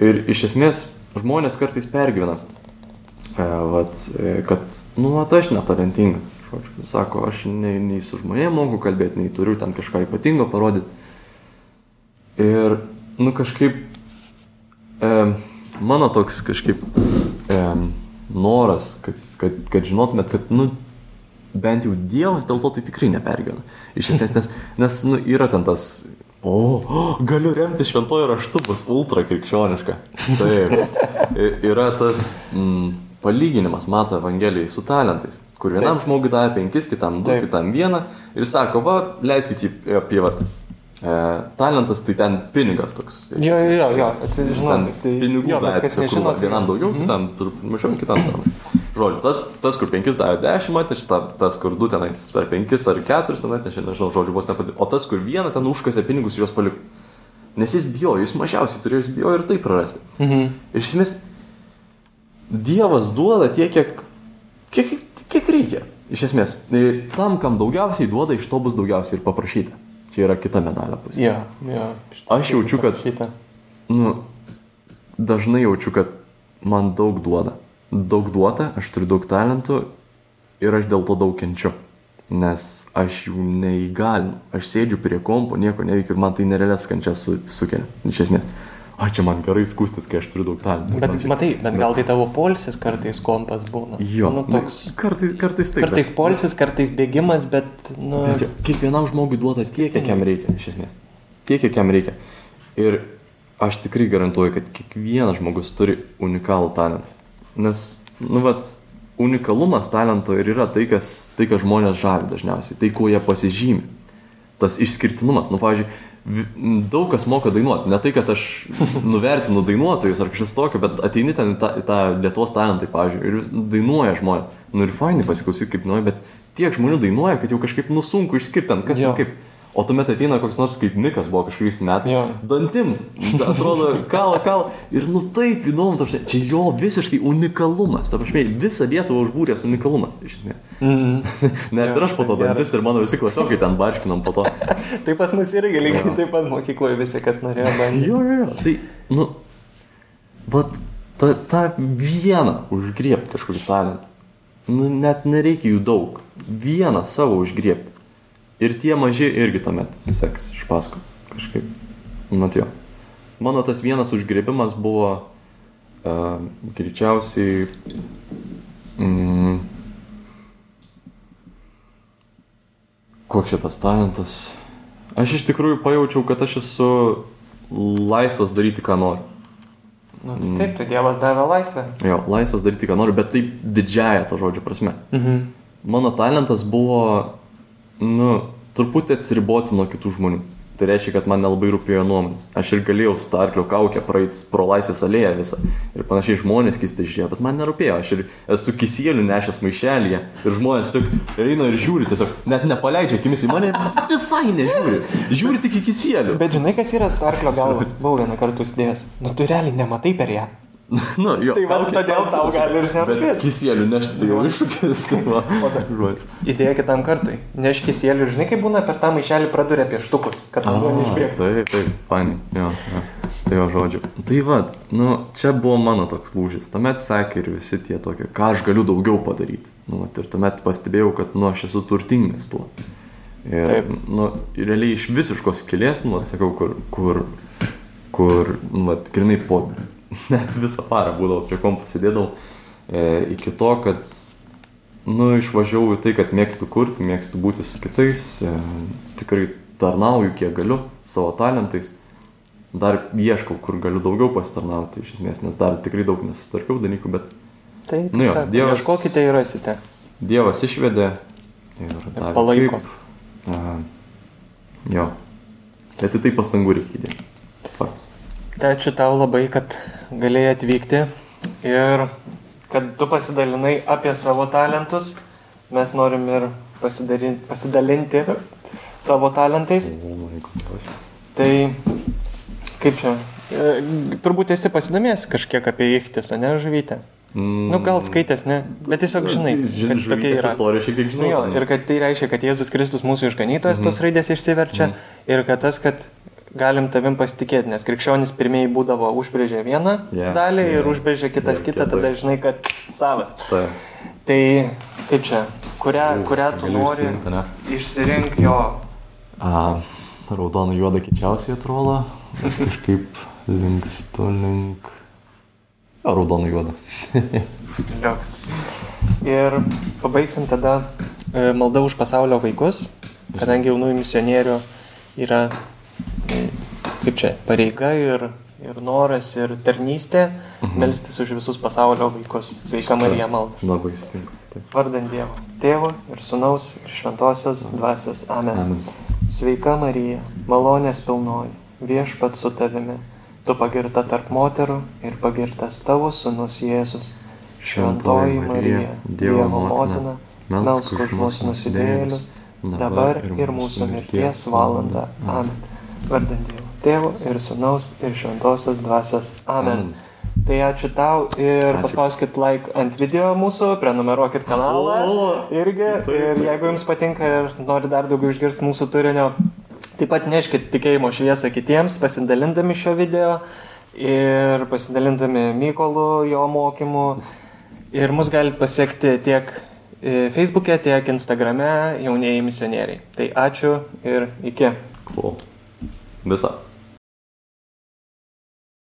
Ir iš esmės žmonės kartais pergyvena, e, vat, e, kad, nu, vat, aš netalentingas. Žodžiu, sako, aš nei, nei su žmonėmis moku kalbėti, nei turiu ten kažką ypatingo parodyti. Ir, nu, kažkaip, e, mano toks kažkaip e, noras, kad, kad, kad žinotumėt, kad, nu, bent jau Dievas dėl to tai tikrai nepergyvena. Iš esmės, nes, nes nu, yra ten tas, o, o, galiu remti šventojo raštu, bus ultra krikščioniška. Taip. Yra tas mm, palyginimas, mato Evangelijai, su talentais, kur vienam Taip. žmogui davė penkis, kitam du, Taip. kitam vieną ir sako, va, leiskit jį apyvartą. E, talentas tai ten pinigas toks. Jo, jo, jo, jo, atsižinau. Ten Tai, pinigų jo, davė, kas nežino, tai- vienam daugiau, kitam truputį mažiau, kitam mažiau. Žodžiu, tas, tas, kur penkis davė dešimt atnešė, ta- tas, kur du tenais per penkis ar keturis ten atnešė, nežinau, žodžiu, vos nepadėjo. O tas, kur vieną ten užkasė pinigus ir juos paliko. Nes jis bijo, jis mažiausiai turėjo, jis bijo ir tai prarasti. Mhm. Ir iš esmės, Dievas duoda tiek, kiek, kiek, kiek reikia. Iš esmės, tai tam, kam daugiausiai duoda, iš to bus daugiausiai ir paprašyta. Čia yra kita medalio pusė. Jo, jo. Aš jaučiu, kad- Šitą. nu, dažnai jaučiu, kad man daug duoda. Daug duota, aš turiu daug talentų ir aš dėl to daug kenčiu. Nes aš jų neįgalinu. Aš sėdžiu prie kompo, nieko neveikiu ir man tai nerealias kančias su, sukelia. Iš esmės. O čia man gerai skūstis, kai aš turiu daug talentų. Bet Panašiai. matai, bet gal tai tavo polsis kartais kompas būna. Jo, Nu, toks. Kartais, kartais taip. Kartais polsis, kartais bėgimas, bet, nu. Bet jo, kiekvienam žmogui duoda tiek, kiek jam reikia, iš esmės. Tiek, kiek jam reikia. Ir aš tikrai garantuoju, kad kiekvienas žmogus turi unikalų talentą. Nes, nu, vat, unikalumas talento ir yra tai, kas, tai, kas žmonės žavi dažniausiai, tai, kuo jie pasižymi. Tas išskirtinumas. Nu, pavyzdžiui, daug kas moka dainuoti. Ne tai, kad aš nuvertinu dainuotojus ar kažkas tokio, bet ateini ten į tą, į tą Lietuvos talentai, pavyzdžiui, ir dainuoja žmonės. Nu ir fainai pasiklausyti, kaip nuoja, bet tiek žmonių dainuoja, kad jau kažkaip nusunku išskirti kas ten kaip. O tuomet ateina koks nors kaip Mikas buvo kažkuriais metais. Jo. Dantim. Atrodo, kala, kala. Ir nu taip įdomu, ta prasme, čia jo visiškai unikalumas. Ta prasme, visą Lietuvą užbūręs unikalumas, iš esmės. Mm. Net Jo, ir aš po to dantis ir mano visi klasiokai ten barškinom po to. Tai pas mus irgi lygiai taip pat mokykloje visi, kas norėjo bandyti. Jo, jo, jo. Tai, nu, bet tą, tą vieną užgriebti kažkokį talentą. Nu, net nereikia jų daug. Vieną savo užgriebti. Ir tie maži irgi tuomet seks iš paskui. Kažkaip. Mat jo. Mano tas vienas užgriebimas buvo uh, greičiausiai. Mm, koks šitas talentas? Aš iš tikrųjų pajaučiau, kad aš esu laisvas daryti, ką noriu. Nu, tai taip, tai Dievas davė laisvę. Jo, laisvas daryti, ką noriu, bet taip didžiaja to žodžio prasme. Mhm. Mano talentas buvo, nu, truputį atsiriboti nuo kitų žmonių. Tai reiškia, kad man nelabai rūpėjo nuomonės. Aš ir galėjau starklio kaukę praeiti pro laisvės alėją visą. Ir panašiai žmonės keistai žiūrėjo, bet man nerūpėjo. Aš ir esu kisėlių nešęs maišelėje. Ir žmonės tik eina ir žiūri, tiesiog net nepaleidžia akimis į mane ir visai nežiūri. Žiūri tik į kisėlių. Bet žinai, kas yra starklio galva? Buvau vieną kartą uždėjęs. Nu, tu realiai nematai per ją. Nu, jo, Tai va, kaukė- todėl tau gali ir nerūpėt. Bet kisėlių nešti tai jau iššūkis. Tai va, žodis. Idėja kitam kartui. Neški sėlių, žinai, kaip būna per tą maišelį praduria pieštukus, kad vanduo A, neišbėgtų. Taip, taip, fainai. Jo, jo. Tai jo žodžiu. Tai vad, nu, čia buvo mano toks lūžis. Tuomet sekė ir visi tie tokie, ką aš galiu daugiau padaryti. Nu, vat, ir tuomet pastebėjau, kad, nu, aš esu turtingas tuo. Ir, Taip. nu, ir realiai iš visiškos kilės, nu, sakau, kur, kur, kur, nu, vat, grinai po, net visą parą būdavau prie kompo sėdėdavau, e, iki to, kad, nu, išvažiavau į tai, kad mėgstu kurti, mėgstu būti su kitais, e, tikrai tarnauju, kiek galiu, savo talentais. Dar ieškau, kur galiu daugiau pasitarnauti, iš esmės, nes dar tikrai daug nesustarkiau dalykų, bet Tai, Nu jo, sako, Dievas- ieškokite ir rasite. Dievas išvedė ir davė palaiko. kaip. A, jo. Bet į tai pastangų reikia įdėti. Faktas. Tai ačiū tau labai, kad galėjai atvykti ir kad tu pasidalinai apie savo talentus. Mes norim ir pasidalinti savo talentais. Tai kaip čia? E, Turbūt esi pasidomėjęs kažkiek apie Ichtis, ne žuvytę? Nu, gal skaitęs, ne? Bet tiesiog žinai, kad tokia yra. Istorija šiek tiek žinau. jo, ten. ir kad tai reiškia, kad Jėzus Kristus mūsų išganytojas, tos raidės išsiverčia ir kad tas, kad galim tavim pasitikėti, nes krikščionys pirmieji būdavo užbrėžę vieną Jo, dalį jo. ir užbrėžė kitas Jo, kitą, tada žinai, kad savas. Tai, Tai kaip čia, kurią, kurią tu nori, išsirink jo. A, raudona juoda kičiausiai atrodo. Kažkaip linkstu link. A, raudona juoda. Liuks. Ir pabaigsim tada e, malda už pasaulio vaikus, kadangi jaunųjų misionierių yra, kaip čia, pareiga ir, ir noras ir tarnystė Mhm. melstis už visus pasaulio vaikus. Sveika Marija malda. Labai sutinku. Vardant Dievo. Tėvo ir Sūnaus ir Šventosios Dvasios. Amen. Amen. Sveika Marija, malonės pilnoji, viešpat su tavimi. Tu pagirta tarp moterų ir pagirtas tavo sūnus Jėzus. Šventoji Marija, Dievo motina, melsk už mus nusidėjėlius, dabar ir mūsų mirties valanda. Amen. Vardant Dievo, Tėvo ir Sūnaus ir Šventosios Dvasios. Amen. Tai ačiū tau ir Ačiū. paspauskit like ant video mūsų, prenumeruokit kanalą. Irgi. Ir jeigu jums patinka ir nori dar daugiau išgirsti mūsų turinio, taip pat neškit tikėjimo šviesą kitiems, pasidalindami šio video ir pasidalindami Mykolu jo mokymu. Ir mus galite pasiekti tiek e, Facebook'e, tiek Instagram'e jaunieji misionieriai. Tai ačiū ir iki. Cool. Visa.